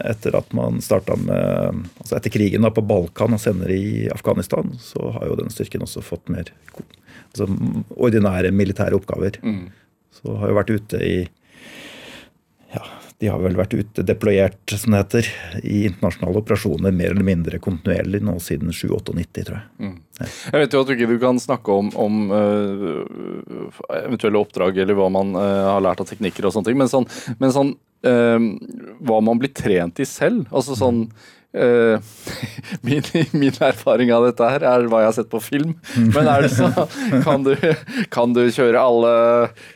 etter at man starta med Altså etter krigen da på Balkan og senere i Afghanistan, så har jo den styrken også fått mer altså, ordinære militære oppgaver. Mm. Så har jo vært ute i ja, De har vel vært ute deployert, som det heter, i internasjonale operasjoner mer eller mindre kontinuerlig nå siden 97-98, tror jeg. Jeg vet jo at du ikke kan snakke om, om uh, eventuelle oppdrag eller hva man uh, har lært av teknikker og sånne ting, men sånn, men sånn uh, hva man blir trent i selv. Altså sånn øh, min, min erfaring av dette her er hva jeg har sett på film. Men er det så, kan du, kan du kjøre alle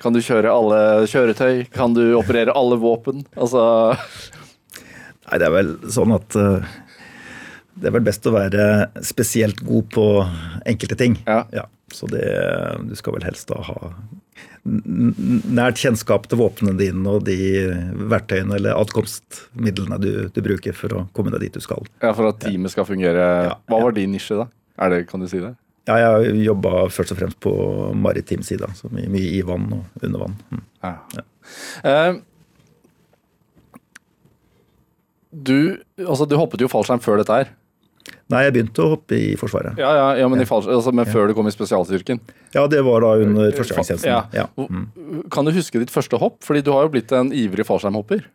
Kan du kjøre alle kjøretøy? Kan du operere alle våpen? Altså Nei, det er vel sånn at eh, det er vel best å være spesielt god på enkelte ting. Ja. Så det, du skal vel helst da ha nært kjennskap til våpnene dine og de verktøyene eller adkomstmidlene du, du bruker for å komme deg dit du skal. ja, For at teamet skal fungere. Ja, Hva var din nisje, da? Er det, Kan du si det? Ja, jeg har jobba først og fremst på maritim side, så mye, mye i vann og under vann. Mm. Ja. Eh, du, altså, du hoppet jo fallskjerm før dette her. Nei, jeg begynte å hoppe i Forsvaret. Ja, ja, ja men, i fallskjerm, altså, men før du kom i spesialstyrken. Ja, det var da under førstegangstjenesten. Ja. Ja. Mm. Kan du huske ditt første hopp? Fordi du har jo blitt en ivrig fallskjermhopper.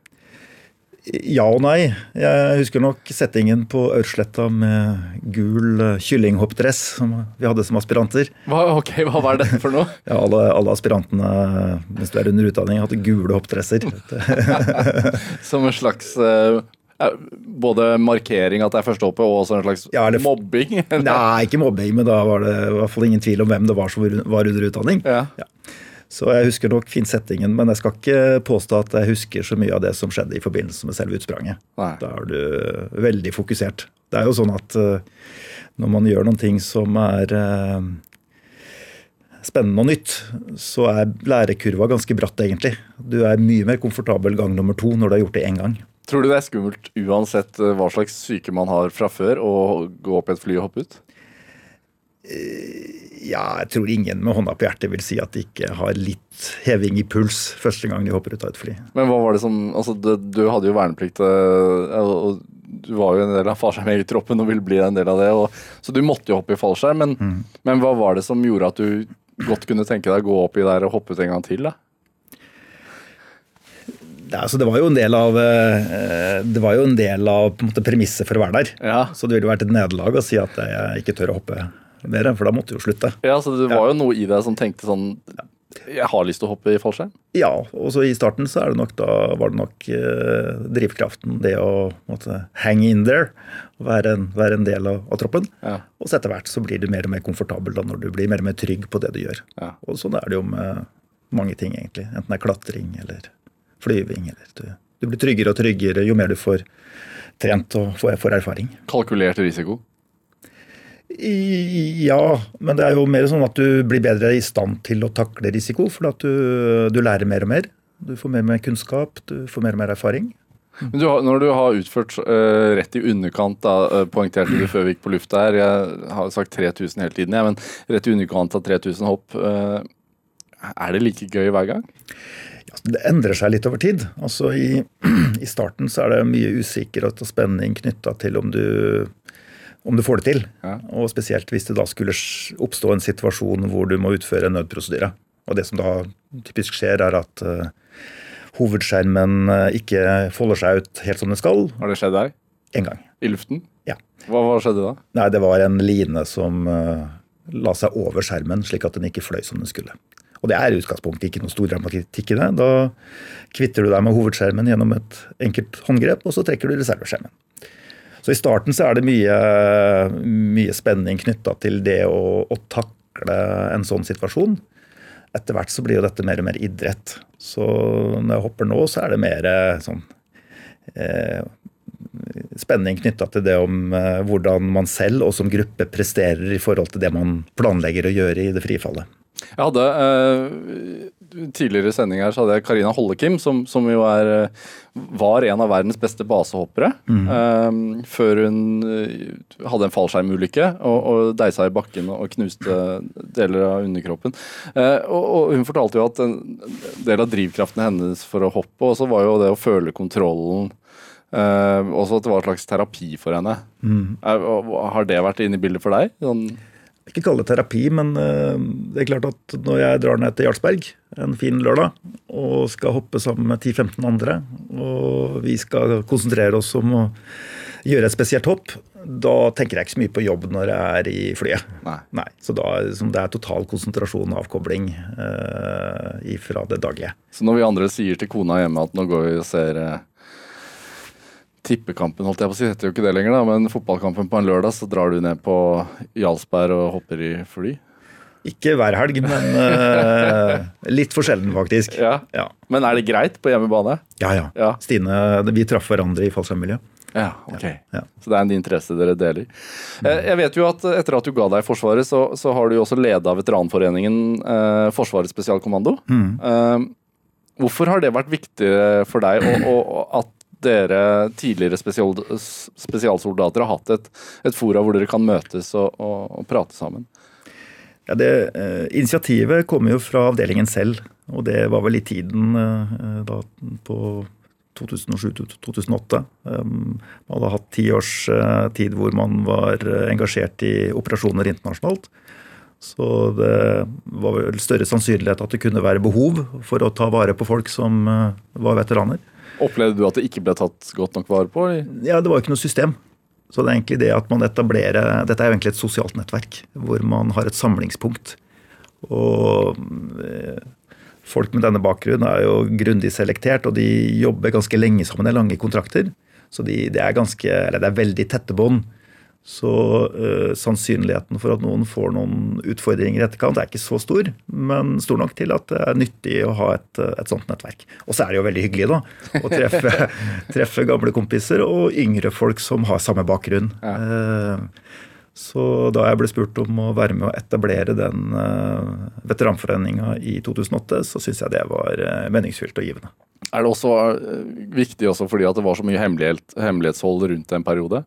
Ja og nei. Jeg husker nok settingen på Aursletta med gul eh, kyllinghoppdress som vi hadde som aspiranter. Hva, ok, hva var det for noe? Ja, alle, alle aspirantene mens du er under utdanning, hadde gule hoppdresser. Som en slags eh, eh, både markering at det er første hoppet, og også en slags Ja, det... mobbing? Nei, ikke mobbing, men da var det i hvert fall ingen tvil om hvem det var som var under utdanning. Ja. Så jeg husker nok fint settingen, men jeg skal ikke påstå at jeg husker så mye av det som skjedde i forbindelse med selve utspranget. Nei. Da er du veldig fokusert. Det er jo sånn at eh, når man gjør noen ting som er eh, spennende og nytt, så er lærekurva ganske bratt, egentlig. Du er mye mer komfortabel gang nummer to når du har gjort det én gang. Tror du det er skummelt uansett eh, hva slags syke man har fra før, å gå opp i et fly og hoppe ut? Ja, jeg tror ingen med hånda på hjertet vil si at de ikke har litt heving i puls første gang de hopper ut av et fly. Men hva var det som Altså, du, du hadde jo verneplikt, eh, og du var jo en del av fallskjermjegertroppen og ville bli en del av det, og, så du måtte jo hoppe i fallskjerm. Men, men hva var det som gjorde at du godt kunne tenke deg å gå opp i der og hoppe ut en gang til, da? Det, altså, det var jo en del av, eh, det var jo en del av på en måte, premisset for å være der. Ja. Så det ville vært et nederlag å si at jeg ikke tør å hoppe mer, for da måtte jeg jo slutte. Ja, så det var jo noe i deg som tenkte sånn Jeg har lyst til å hoppe i fallskjerm. Ja, og så i starten så er det nok da var det nok eh, drivkraften, det å måtte hang in there, være en, være en del av, av troppen. Ja. Og så etter hvert så blir du mer og mer komfortabel da når du blir mer og mer trygg på det du gjør. Ja. Og sånn er det jo med mange ting, egentlig. Enten det er klatring eller flyving eller du, Du blir tryggere og tryggere jo mer du får trent og får, får erfaring. Kalkulert risiko? I, ja, men det er jo mer sånn at du blir bedre i stand til å takle risiko. For at du, du lærer mer og mer. Du får mer og mer kunnskap, du får mer og mer erfaring. Men du har, når du har utført uh, rett i underkant, da, uh, poengterte du før vi gikk på lufta her, jeg har sagt 3000 hele tiden, ja, men rett i underkant av 3000 hopp, uh, er det like gøy hver gang? Det endrer seg litt over tid. Altså i, i starten så er det mye usikkerhet og spenning knytta til om du om du får det til. Ja. Og spesielt hvis det da skulle oppstå en situasjon hvor du må utføre en nødprosedyre. Og det som da typisk skjer, er at uh, hovedskjermen uh, ikke folder seg ut helt som den skal. Har det skjedd deg? En gang. I luften? Ja. Hva, hva skjedde da? Nei, Det var en line som uh, la seg over skjermen, slik at den ikke fløy som den skulle. Og det er i utgangspunktet ikke noe stor dramatikk i det. Da kvitter du deg med hovedskjermen gjennom et enkelt håndgrep, og så trekker du reserveskjermen. Så I starten så er det mye, mye spenning knytta til det å, å, takle en sånn situasjon. Etter hvert så blir jo dette mer og mer idrett. Så når jeg hopper nå, så er det mer sånn eh, spenning knytta til det om eh, hvordan man selv og som gruppe presterer i forhold til det man planlegger å gjøre i det frie fallet. Jeg hadde eh, Tidligere i sending her så hadde jeg Karina Hollekim, som, som jo er, eh, var en av verdens beste basehoppere. Mm. Eh, før hun hadde en fallskjermulykke og, og deisa i bakken og knuste deler av underkroppen. Og, og, Hun fortalte jo at en del av drivkraften hennes for å hoppe også var jo det å føle kontrollen. Også at det var en slags terapi for henne. Mm. har det vært inne i bildet for deg? Sånn ikke kalle det terapi, men eh, det er klart at når jeg drar ned til Jarlsberg en fin lørdag og skal hoppe sammen med 10-15 andre, og vi skal konsentrere oss om å gjøre et spesielt hopp, da tenker jeg ikke så mye på jobb når jeg er i flyet. Nei. Nei så da det er total konsentrasjon og avkobling eh, fra det daglige. Så når vi andre sier til kona hjemme at nå går vi og ser eh tippekampen, holdt jeg på å si, heter jo ikke det lenger, da, men fotballkampen på en lørdag, så drar du ned på Jarlsberg og hopper i fly? Ikke hver helg, men uh, litt for sjelden, faktisk. Ja. ja. Men er det greit på hjemmebane? Ja, ja. ja. Stine, vi traff hverandre i fallskjermmiljøet. Ja, ok. Ja. Så det er en interesse dere deler. Eh, jeg vet jo at etter at du ga deg i Forsvaret, så, så har du jo også leda veteranforeningen eh, Forsvarets spesialkommando. Mm. Eh, hvorfor har det vært viktig for deg og, og at dere tidligere spesial, spesialsoldater har hatt et, et fora hvor dere kan møtes og, og, og prate sammen? Ja, det, eh, Initiativet kommer jo fra avdelingen selv, og det var vel i tiden eh, da på 2007-2008. Um, man hadde hatt ti års uh, tid hvor man var uh, engasjert i operasjoner internasjonalt. Så det var vel større sannsynlighet at det kunne være behov for å ta vare på folk som uh, var veteraner. Opplevde du at det ikke ble tatt godt nok vare på? Ja, det var jo ikke noe system. Så det er egentlig det at man etablerer Dette er jo egentlig et sosialt nettverk hvor man har et samlingspunkt. Og eh, folk med denne bakgrunnen er jo grundig selektert, og de jobber ganske lenge sammen. Det lange kontrakter. Så de, det, er ganske, det er veldig tette bånd. Så uh, sannsynligheten for at noen får noen utfordringer i etterkant, er ikke så stor, men stor nok til at det er nyttig å ha et, eh, et sånt nettverk. Og så er det jo veldig hyggelig da, å treffe, treffe gamle kompiser og yngre folk som har samme bakgrunn. Ja. Uh, så da jeg ble spurt om å være med å etablere den uh, veteranforeninga i 2008, så syns jeg det var uh, meningsfylt og givende. Er det også viktig også fordi at det var så mye hemmelighetshold rundt en periode?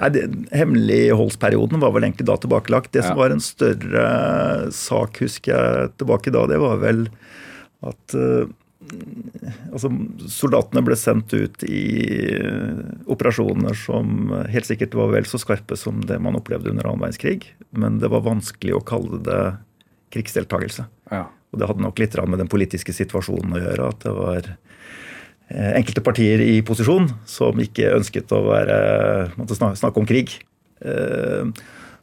Nei, Hemmeligholdsperioden var vel egentlig da tilbakelagt. Det som var en større sak, husker jeg tilbake da, det var vel at uh, altså, soldatene ble sendt ut i uh, operasjoner som helt sikkert var vel så skarpe som det man opplevde under annen verdenskrig. Men det var vanskelig å kalle det krigsdeltakelse. Ja. Og det hadde nok litt med den politiske situasjonen å gjøre. at det var Eh, enkelte partier i posisjon som ikke ønsket å være, snakke om krig. Eh,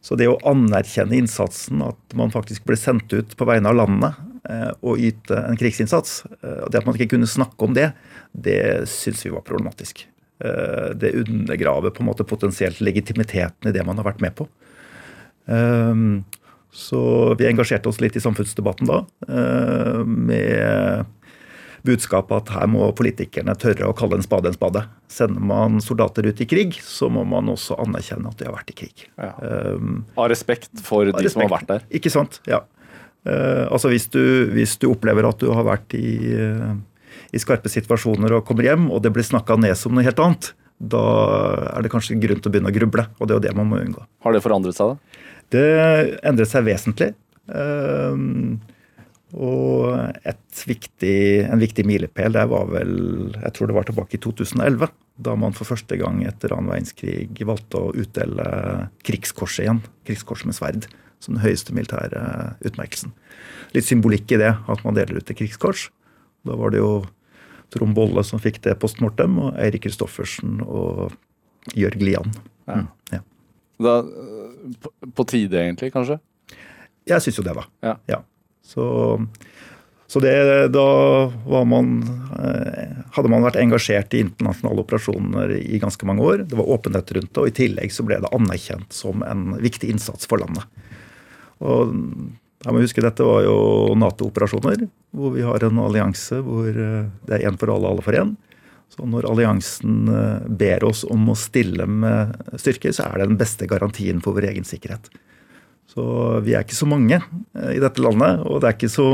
så det å anerkjenne innsatsen, at man faktisk ble sendt ut på vegne av landet eh, og yte en krigsinnsats, det at man ikke kunne snakke om det, det syns vi var problematisk. Det undergraver på en måte potensielt legitimiteten i det man har vært med på. Så vi engasjerte oss litt i samfunnsdebatten da, med budskapet at her må politikerne tørre å kalle en spade en spade. Sender man soldater ut i krig, så må man også anerkjenne at de har vært i krig. Ja. Um, Av respekt for de som har vært der. Ikke sant? Ja. Uh, altså hvis du, hvis du opplever at du har vært i, uh, i skarpe situasjoner og kommer hjem, og det blir snakka ned som noe helt annet, da er det kanskje grunn til å begynne å gruble. Og det er jo det man må unngå. Har det forandret seg, da? Det endret seg vesentlig. Uh, og et viktig, en viktig milepæl der var vel Jeg tror det var tilbake i 2011. Da man for første gang etter annen verdenskrig valgte å utdele krigskorset igjen. Krigskorset med sverd. Som den høyeste militære utmerkelsen. Litt symbolikk i det, at man deler ut et krigskors. Da var det jo Trond Bolle som fikk det post mortem, og Eirik Kristoffersen og Jørg Lian. Ja. Mm, ja. da på, tide, egentlig, kanskje? Jeg syns jo det, da. Ja. Så, så det, da man eh, Hadde man vært engasjert i internasjonale operasjoner i ganske mange år. Det var åpenhet rundt det, og i tillegg så ble det anerkjent som en viktig innsats for landet. Og jeg må huske Dette var jo Nato-operasjoner, hvor vi har en allianse hvor eh, det er én for alle, alle for én. Så når alliansen eh, ber oss om å stille med styrker, så er det den beste garantien for vår egen sikkerhet. Så vi er ikke så mange i dette landet, og det er ikke så,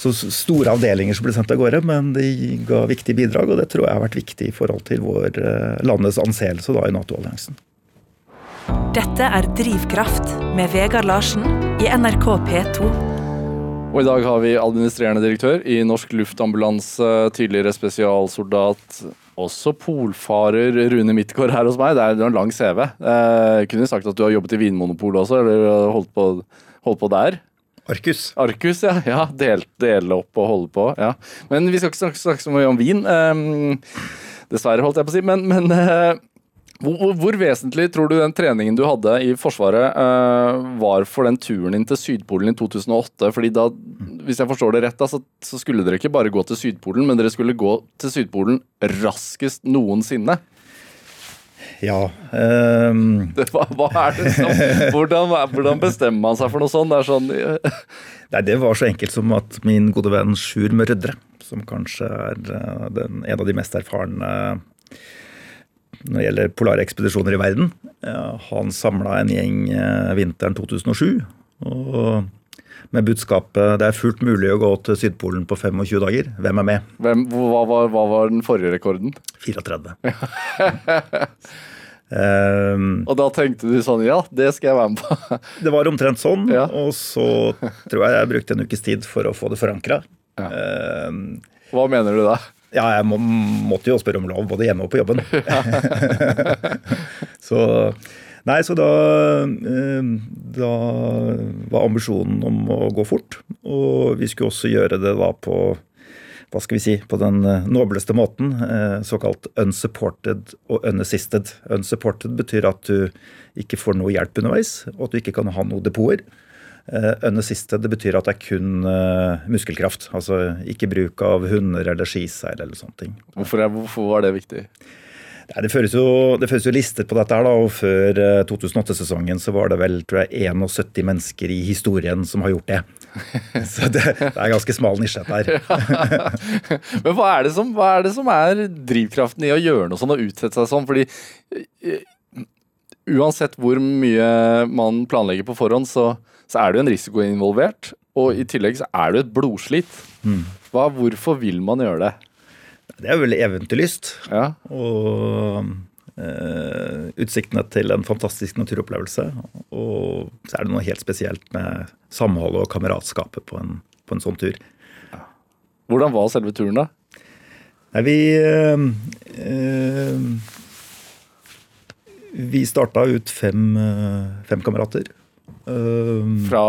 så store avdelinger som ble sendt av gårde, men de ga viktige bidrag, og det tror jeg har vært viktig i forhold til vår eh, landets anseelse da i Nato-alliansen. Dette er Drivkraft med Vegard Larsen i NRK P2. Og i dag har vi administrerende direktør i Norsk Luftambulanse, tidligere spesialsoldat, også polfarer Rune Midtgaard her hos meg. Det er du har en lang CV. Eh, kunne sagt at du har jobbet i Vinmonopolet også, eller holdt på, holdt på der. Arkus. Arkus, ja. ja del, dele opp og holde på. ja. Men vi skal ikke snakke, snakke så mye om vin. Um, dessverre, holdt jeg på å si. Men, men uh, hvor, hvor- vesentlig tror du den treningen du hadde i Forsvaret uh, var for den turen din til Sydpolen i 2008? Fordi da, hvis jeg forstår det rett, da, så, så skulle dere ikke bare gå til Sydpolen, men dere skulle gå til Sydpolen raskest noensinne. Ja. Um... Det, hva, hva er det som, hvordan, hvordan bestemmer man seg for noe sånt? Det sånn Nei, Det var så enkelt som at min gode venn Sjur Mørdre, som kanskje er eh, den, en av de mest erfarne når det gjelder polare ekspedisjoner i verden, han samla en gjeng eh, vinteren 2007. og med budskapet 'det er fullt mulig å gå til Sydpolen på 25 dager'. Hvem er med? hvem, hva, var, hva var den forrige rekorden? 34. Ehm, Og da tenkte du sånn Ja, det skal jeg være med på. Det var omtrent sånn, Ja. og så tror jeg jeg brukte en ukes tid for å få det forankra. Ja. Um, Hva mener du da? ja, jeg må, måtte jo spørre om lov både hjemme og på jobben. så Nei, så da, ehm, da var ambisjonen om å gå fort. Og vi skulle også gjøre det da på hva skal vi si, på den eh, nobleste måten, eh, såkalt unsupported og unassisted. Unsupported betyr at du ikke får noe hjelp underveis, og at du ikke kan ha noen depoter. Uh, unassisted betyr at det er kun eh, muskelkraft. Altså ikke bruk av hunder eller skiseil eller sånne ting. Hvorfor, er, hvorfor var det viktig? Nei, det, føres jo, det føres jo listet på dette her, da, og før eh, 2008-sesongen så var det vel tror jeg, 71 mennesker i historien som har gjort det. Så det, det er ganske smal nisje der. her. Men hva er, det som, hva er det som er drivkraften i å gjøre noe sånn og utsette seg sånn? Fordi eh, uansett hvor mye man planlegger på forhånd, så, så er det jo en risiko involvert. Og i tillegg så er det jo et blodslit. Hva, hvorfor vil man gjøre det? Det er vel eventyrlyst. Ja, Og eh, utsiktene til en fantastisk naturopplevelse. Og så er det noe helt spesielt med samholdet og kameratskapet på en, på en sånn tur. Hvordan var selve turen, da? Nei, vi eh, eh, Vi starta ut fem, eh, fem kamerater. Eh, Fra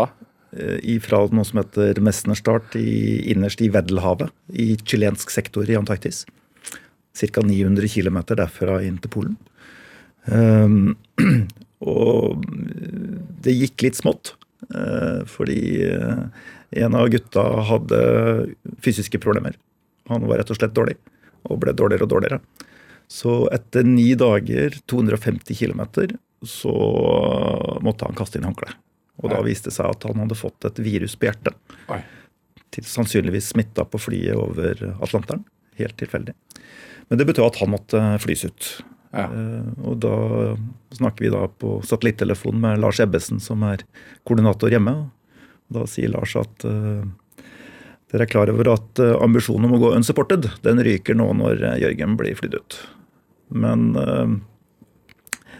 eh, fra noe som heter Mesnerstart i, innerst i Veddelhavet. i chilensk sektor i Antarktis. Ca. 900 km derfra inn til Polen. Um, og det gikk litt smått, eh, fordi eh, en av gutta hadde fysiske problemer. Han var rett og slett dårlig, og ble dårligere og dårligere. Så etter ni dager, 250 km, så måtte han kaste inn håndkleet. Og da viste det seg at han hadde fått et virus på hjertet. Oi. sannsynligvis smitta på flyet over Atlanteren. Helt tilfeldig. Men det betød at han måtte flys ut. Ja. Eh, og da snakker vi da på satellittelefon med Lars Ebbesen, som er koordinator hjemme. Da sier Lars at eh, dere er klar over at eh, ambisjonen om å gå unsupported, den ryker nå når eh, Jørgen blir flydd ut. Men eh,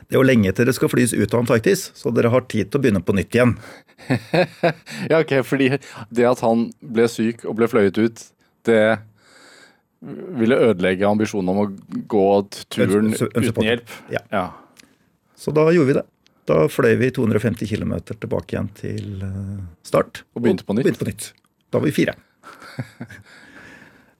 det er jo lenge til det skal flys ut av Antarktis, så dere har tid til å begynne på nytt igjen. ja, ok, fordi det at han ble syk og ble fløyet ut, det ville ødelegge ambisjonen om å gå turen uten hjelp. Ja. Ja. Så da gjorde vi det. Da fløy vi 250 km tilbake igjen til eh, start. Og begynte på nytt. begynte på nytt. Da var vi fire.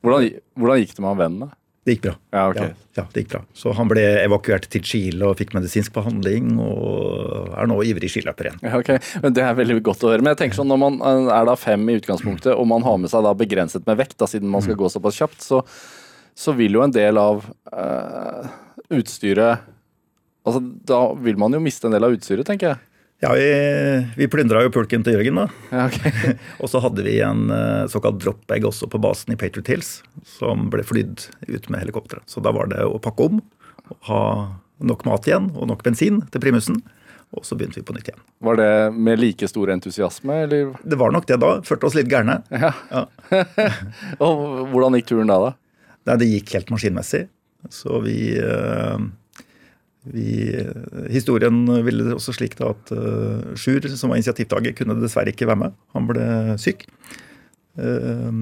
Hvordan, hvordan gikk det med han vennen, da? Det gikk bra. Ja, okay. Ja, ja, det gikk bra. Så han ble evakuert til Chile og fikk medisinsk behandling, og er nå ivrig skiløper igjen. Ja, ok, men Det er veldig godt å høre. Men jeg tenker sånn, når man eh, er da fem i utgangspunktet, og man har med seg da begrenset med vekt, da, siden man Mm. skal gå såpass kjapt, så, så vil jo en del av eh, utstyret Altså, Da vil man jo miste en del av utstyret, tenker jeg. Ja, vi, vi plyndra jo pulken til Jørgen, da. Ja, okay. Og så hadde vi en eh, såkalt drop-bag også på basen i Patriot Hills, som ble flydd ut med helikopteret. Så da var det å pakke om, ha nok mat igjen og nok bensin til primusen. Og så begynte vi på nytt igjen. Var det med like stor entusiasme, eller? Det var nok det da. Førte oss litt gærne. Ja. Ja. Og hvordan gikk turen da, da? Nei, det gikk helt maskinmessig. Så vi, eh, vi Historien ville det også slik da at uh, Sjur, som var initiativtaker, kunne dessverre ikke være med. Han ble syk. Uh,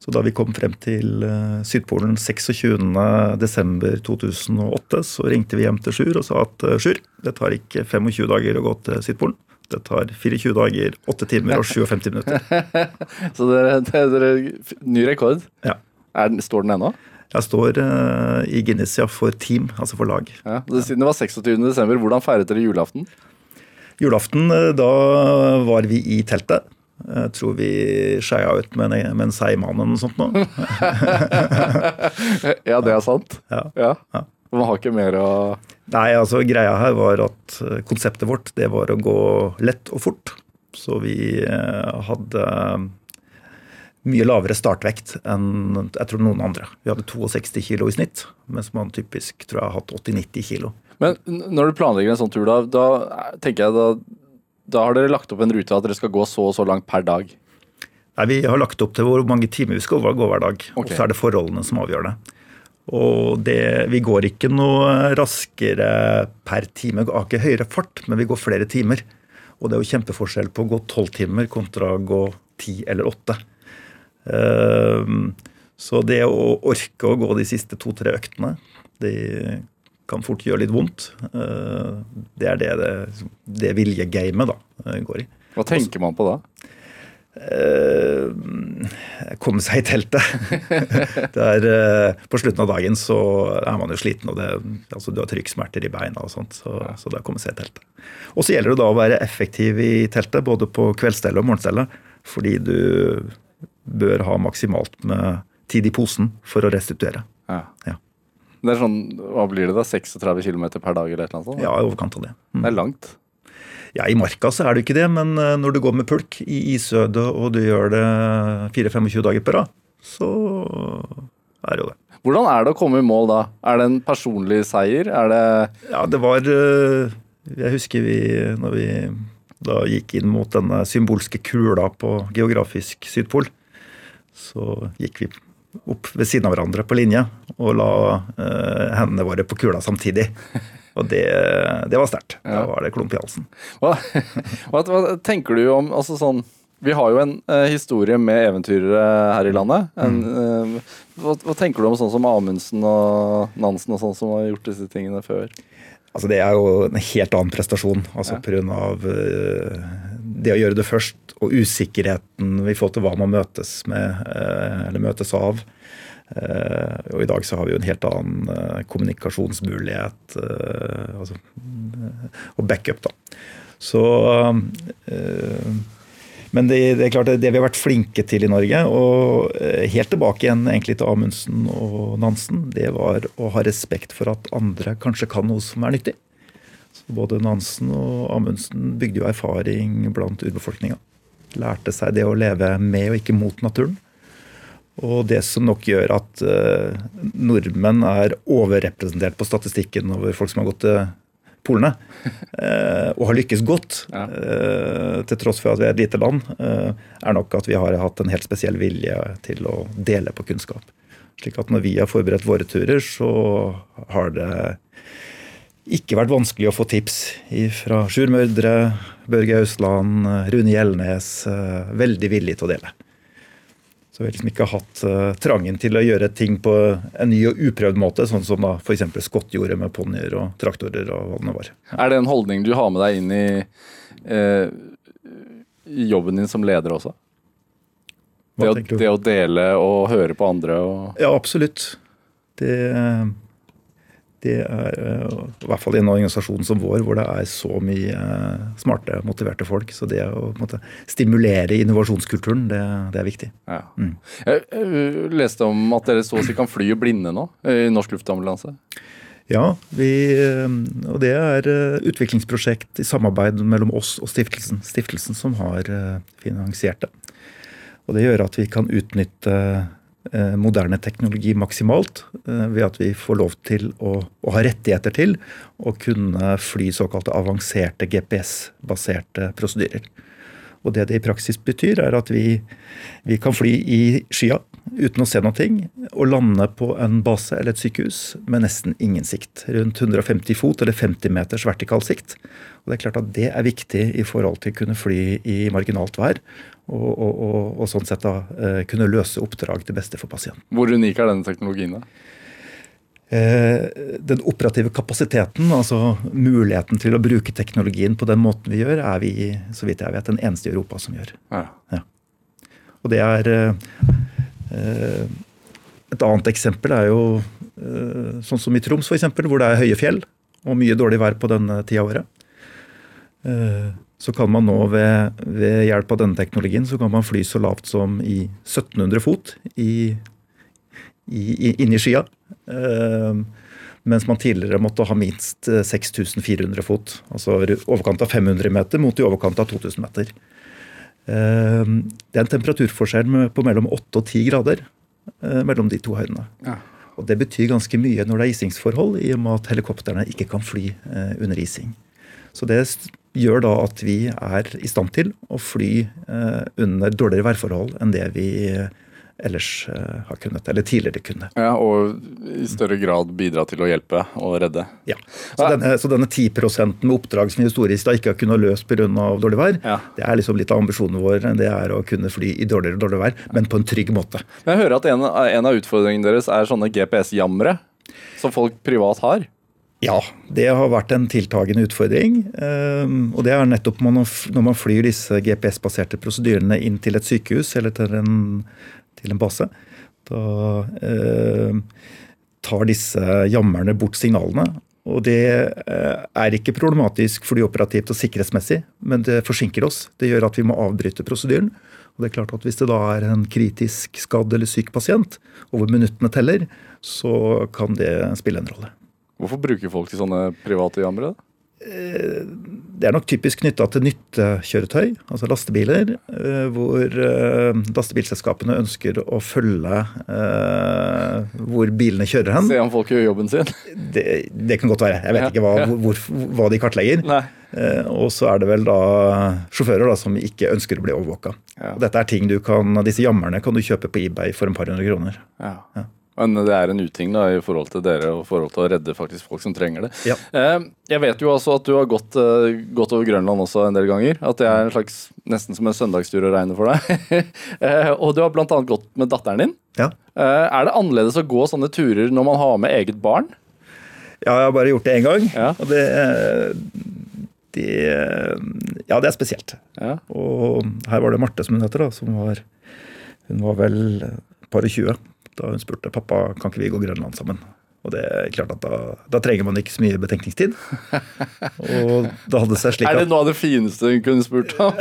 så da vi kom frem til uh, Sydpolen 26.12.2008, så ringte vi hjem til Sjur og sa at Sjur, det tar ikke 25 dager å gå til Sydpolen. Det tar 24 dager, 8 timer og 57 minutter. Så dere, det, er Ny rekord? Ja. Er, står den ennå? Jeg står uh, i Guinessia for team, altså for lag. Ja. Siden det var 26. desember, hvordan feiret dere julaften? Julaften, eh, da var vi i teltet. Jeg tror vi skeia ut med en, med en seigmann eller noe sånt nå. Ja, det er sant. Ja. Ja. Ja. Man har ikke mer å Nei, altså greia her var at eh, konseptet vårt det var å gå lett og fort. Så vi hadde mye lavere startvekt enn jeg tror noen andre. Vi hadde 62 kilo i snitt, mens man typisk tror jeg har hatt 80-90 kilo. Men når du planlegger en sånn tur, da, da tenker jeg da, da har dere lagt opp en rute at dere skal gå så og så langt per dag. Nei, Vi har lagt opp til hvor mange timer vi skal gå hver dag. Okay. Og så er det forholdene som avgjør det. Og det, vi går ikke noe raskere per time. Vi har ikke høyere fart, men vi går flere timer. Og det er jo kjempeforskjell på å gå tolv timer kontra å gå ti eller åtte. Ehm, Så det å orke å gå de siste to-tre øktene, det kan fort gjøre litt vondt. Ehm, Det er det, det, det viljegamet da eh, går i. Hva tenker man på da? Eh, komme seg i teltet. det er, eh, på slutten av dagen så er man jo sliten, og det, altså, du har trykksmerter i beina og sånt. Så, så det er å komme seg i teltet. Og så gjelder det da å være effektiv i teltet, både på kveldsstellet og morgenstellet. Fordi du bør ha maksimalt med tid i posen for å restituere. Ja. Ja. Det er sånn, Hva blir det da? 36 km per dag eller annet sånt? Ja, i overkant av det. Mm. Det er langt. Ja, I marka så er det ikke det, men eh, når du går med pulk i isødet og du gjør det 4-25 dager på rad, så er det jo det. Hvordan er det å komme i mål da? Er det en personlig seier? Er det Ja, det var eh, Jeg husker vi når vi da gikk inn mot denne symbolske kula på geografisk Sydpol, så gikk vi opp ved siden av hverandre på linje og la eh, hendene våre på kula samtidig. Og det, det var sterkt. Da var det klump i halsen. Hva, hva, hva tenker du om altså sånn Vi har jo en eh, historie med eventyrere her i landet. En, eh, hva, hva tenker du om sånn som Amundsen og Nansen og sånn som har gjort disse tingene før? Altså Det er jo en helt annen prestasjon. altså Ja. av uh, det å gjøre det først, og usikkerheten i forhold til hva man møtes med, eh, eller møtes av. Eh, og i dag så har vi jo en helt annen eh, kommunikasjonsmulighet altså, og backup, da. Så men det, det er klart det, det vi har vært flinke til i Norge, og helt tilbake igjen egentlig til Amundsen og Nansen, det var å ha respekt for at andre kanskje kan noe som er nyttig. Så både Nansen og Amundsen bygde jo erfaring blant urbefolkninga. lærte seg det å leve med og ikke mot naturen. Og det som nok gjør at uh, nordmenn er overrepresentert på statistikken over folk som har gått til polene, uh, og har lykkes godt, ja. uh, til tross for at vi er et lite land, er nok at vi har hatt en helt spesiell vilje til å dele på kunnskap. Slik at når vi har forberedt våre turer, så har det ikke vært vanskelig å få tips fra Sjur Mørdre, Børge Austland, Rune Gjelnes. Veldig villig til å dele. Så vi har liksom ikke hatt uh, trangen til å gjøre ting på en ny og uprøvd måte, sånn som da f.eks. Scott gjorde med ponnier og traktorer og hva det var. Er det en holdning du har med deg inn i eh, jobben din som leder også? Det å, det å, dele og høre på andre? Og... Ja, absolutt. Det det er eh, i hvert fall i en organisasjon som vår, hvor det er så mye eh, smarte, motiverte folk. Så det å måte, stimulere innovasjonskulturen, det, det er viktig. Ja. Mm. Jeg leste om at dere så å si kan fly blinde nå i norsk luftambulanse? Ja, vi, eh, og det er utviklingsprosjekt i samarbeid mellom oss og stiftelsen. Stiftelsen som har finansiert det. Og det gjør at vi kan utnytte moderne teknologi maksimalt eh, ved at vi får lov til å, å ha rettigheter til å kunne fly såkalte avanserte GPS-baserte prosedyrer. Og Det det i praksis betyr, er at vi, vi kan fly i skya uten å se noe, og lande på en base eller et sykehus med nesten ingen sikt. Rundt 150 fot eller 50 meters vertikal sikt. Og Det er klart at det er viktig i forhold til å kunne fly i marginalt vær. Og, og, og, og sånn sett da eh, kunne løse oppdrag til beste for pasienten. Hvor unik er denne teknologien? da? Eh, den operative kapasiteten, altså muligheten til å bruke teknologien på den måten vi gjør, er vi så vidt jeg vet, den eneste i Europa som gjør. Ja. Ja. Og det er eh, Et annet eksempel er jo sånn som i Troms, f.eks., hvor det er høye fjell og mye dårlig vær på denne tida av året. Så kan man nå ved, ved, hjelp av denne teknologien så kan man fly så lavt som i 1700 fot i, i, inni skya. Uh, mens man tidligere måtte ha minst 6400 fot. Altså overkant av 500 meter mot i overkant av 2000 meter. Uh, det er en temperaturforskjell på mellom 8 og 10 grader uh, mellom de to høydene. Ja. Og Det betyr ganske mye når det er isingsforhold, i og med at helikoptrene ikke kan fly under ising. Så det gjør da at vi er i stand til å fly eh, under dårligere værforhold enn det vi ellers eh, har kunnet, eller tidligere kunne. Ja, Og i større grad bidra til å hjelpe og redde. Ja. Så denne, så denne 10 med oppdrag som vi historisk da ikke har kunnet løst pga. dårlig vær, ja. det er liksom litt av ambisjonen vår. Det er å kunne fly i dårligere og dårlig vær, men på en trygg måte. Jeg hører at en, en av utfordringene deres er sånne GPS-jammere som folk privat har. Ja, det har vært en tiltagende utfordring. Ehm, og det er nettopp når man flyr disse GPS-baserte prosedyrene inn til et sykehus eller til en, til en base. Da eh, tar disse jammerne bort signalene. Og det eh, er ikke problematisk flyoperativt og sikkerhetsmessig, men det forsinker oss. Det gjør at vi må avbryte prosedyren. Og det er klart at Hvis det da er en kritisk skadd eller syk pasient, og hvor minuttene teller, så kan det spille en rolle. Hvorfor bruker folk til sånne private jammere? Eh, det er nok typisk knytta til nyttekjøretøy, altså lastebiler, eh, hvor eh, lastebilselskapene ønsker å følge hvor bilene kjører hen. Se om folk gjør jobben sin? Det, det kan godt være. Jeg vet ikke hva, hvor, hva de kartlegger. Nei. Og så er det vel da sjåfører da, som ikke ønsker å bli overvåka. Ja. Dette er ting du kan, Disse jammerne kan du kjøpe på eBay for en par hundre kroner. Ja. Men det er en uting da, i forhold til dere og forhold til å redde faktisk folk som trenger det. Ja. Eh, jeg vet jo altså at du har gått, eh, gått, over Grønland også en del ganger. At det er en slags, nesten som en søndagstur å regne for deg. Eh, og du har bl.a. gått med datteren din. Ja. Er det annerledes å gå sånne turer når man har med eget barn? Ja, jeg har bare gjort det én gang. Ja. Og det, det, Ja, det er spesielt. Ja. Og her var det Marte, som hun heter, da, som var Hun var vel par og tjue da hun spurte pappa kan ikke vi gå Grønland sammen. Og det er klart at da, da trenger man ikke så mye betenkningstid. Og da hadde det seg slik at Er det noe av det fineste hun kunne spurt om?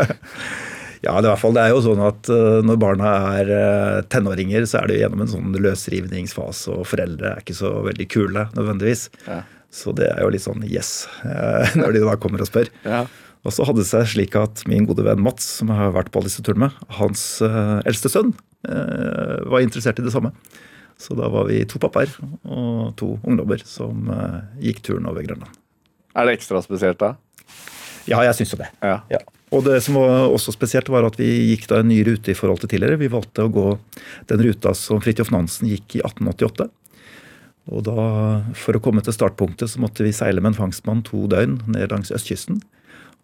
ja, det er, i hvert fall, det er jo sånn at uh, når barna er uh, tenåringer, så er det jo gjennom en sånn løsrivningsfase, og foreldre er ikke så veldig kule nødvendigvis. Ja. Så det er jo litt sånn yes, når de da kommer og spør. Ja. Og så hadde det seg slik at min gode venn Mats, som jeg har vært på alle disse turene med, hans uh, eldste sønn uh, var interessert i det samme. Så da var vi to pappaer og to ungdommer som uh, gikk turen over Grønland. Er det ekstra spesielt da? Ja, jeg syns jo det. Ja. Ja. Og det som var også spesielt, var at vi gikk da en ny rute i forhold til tidligere. Vi valgte å gå den ruta som Fridtjof Nansen gikk i 1888. Og da, for å komme til startpunktet, så måtte vi seile med en fangstmann to døgn ned langs østkysten.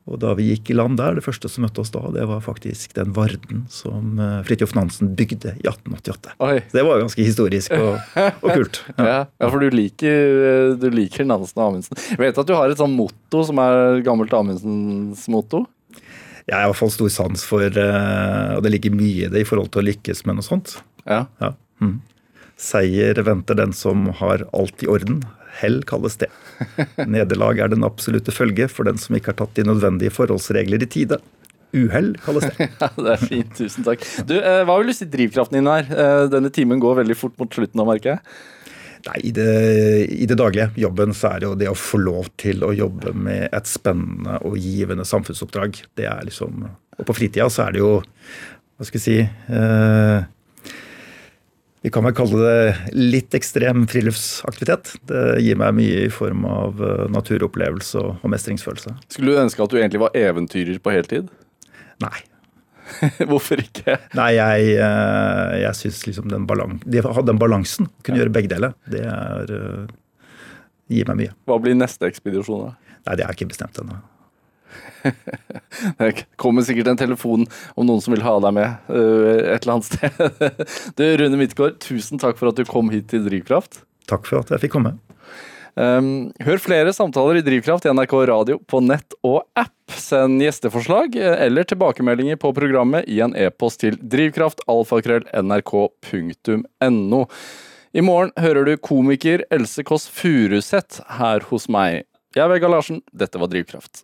Og da vi gikk i land der, det første som møtte oss da, det var faktisk den Varden som eh, Fridtjof Nansen bygde i 1888. Oi. Så det var ganske historisk og, og kult. Ja. Ja. ja, for du liker, du liker Nansen og Amundsen. Jeg vet at du har et sånt motto som er gammelt Amundsens motto. Jeg har i hvert fall stor sans for eh, Og det ligger mye i det i forhold til å lykkes med noe sånt. Ja. Ja. Mm. Seier venter den som har alt i orden. Hell kalles det. Nederlag er den absolutte følge for den som ikke har tatt de nødvendige forholdsregler i tide. Uhell kalles det. Ja, det er fint. Tusen takk. Du, eh, Hva vil du si drivkraften din er? Eh, Denne timen går veldig fort mot slutten av merket. Nei, i det, I det daglige jobben så er det jo det å få lov til å jobbe med et spennende og givende samfunnsoppdrag. Det er liksom, Og på fritida så er det jo Hva skal jeg si eh, Vi kan vel kalle det litt ekstrem friluftsaktivitet. Det gir meg mye i form av eh, naturopplevelse og, mestringsfølelse. Skulle du ønske at du egentlig var eventyrer på heltid? Nei. Hvorfor ikke? Nei, jeg, eh, jeg syns liksom den, balansen De å den balansen, kunne gjøre begge deler, det er, eh, gir meg mye. Hva blir neste ekspedisjon? da? Nei, det er ikke bestemt ennå. Det kommer sikkert en telefon om noen som vil ha deg med øh, et eller annet sted. Du, Rune Midtgaard, tusen takk for at du kom hit til Drivkraft. Takk for at jeg fikk komme. Um, hør flere samtaler i Drivkraft i NRK radio på nett og app. Send gjesteforslag eh, eller tilbakemeldinger på programmet i en e-post til drivkraftalfakrøll.nrk.no. I morgen hører du komiker Else Kåss Furuseth her hos meg. Jeg er Vegard Larsen, dette var Drivkraft.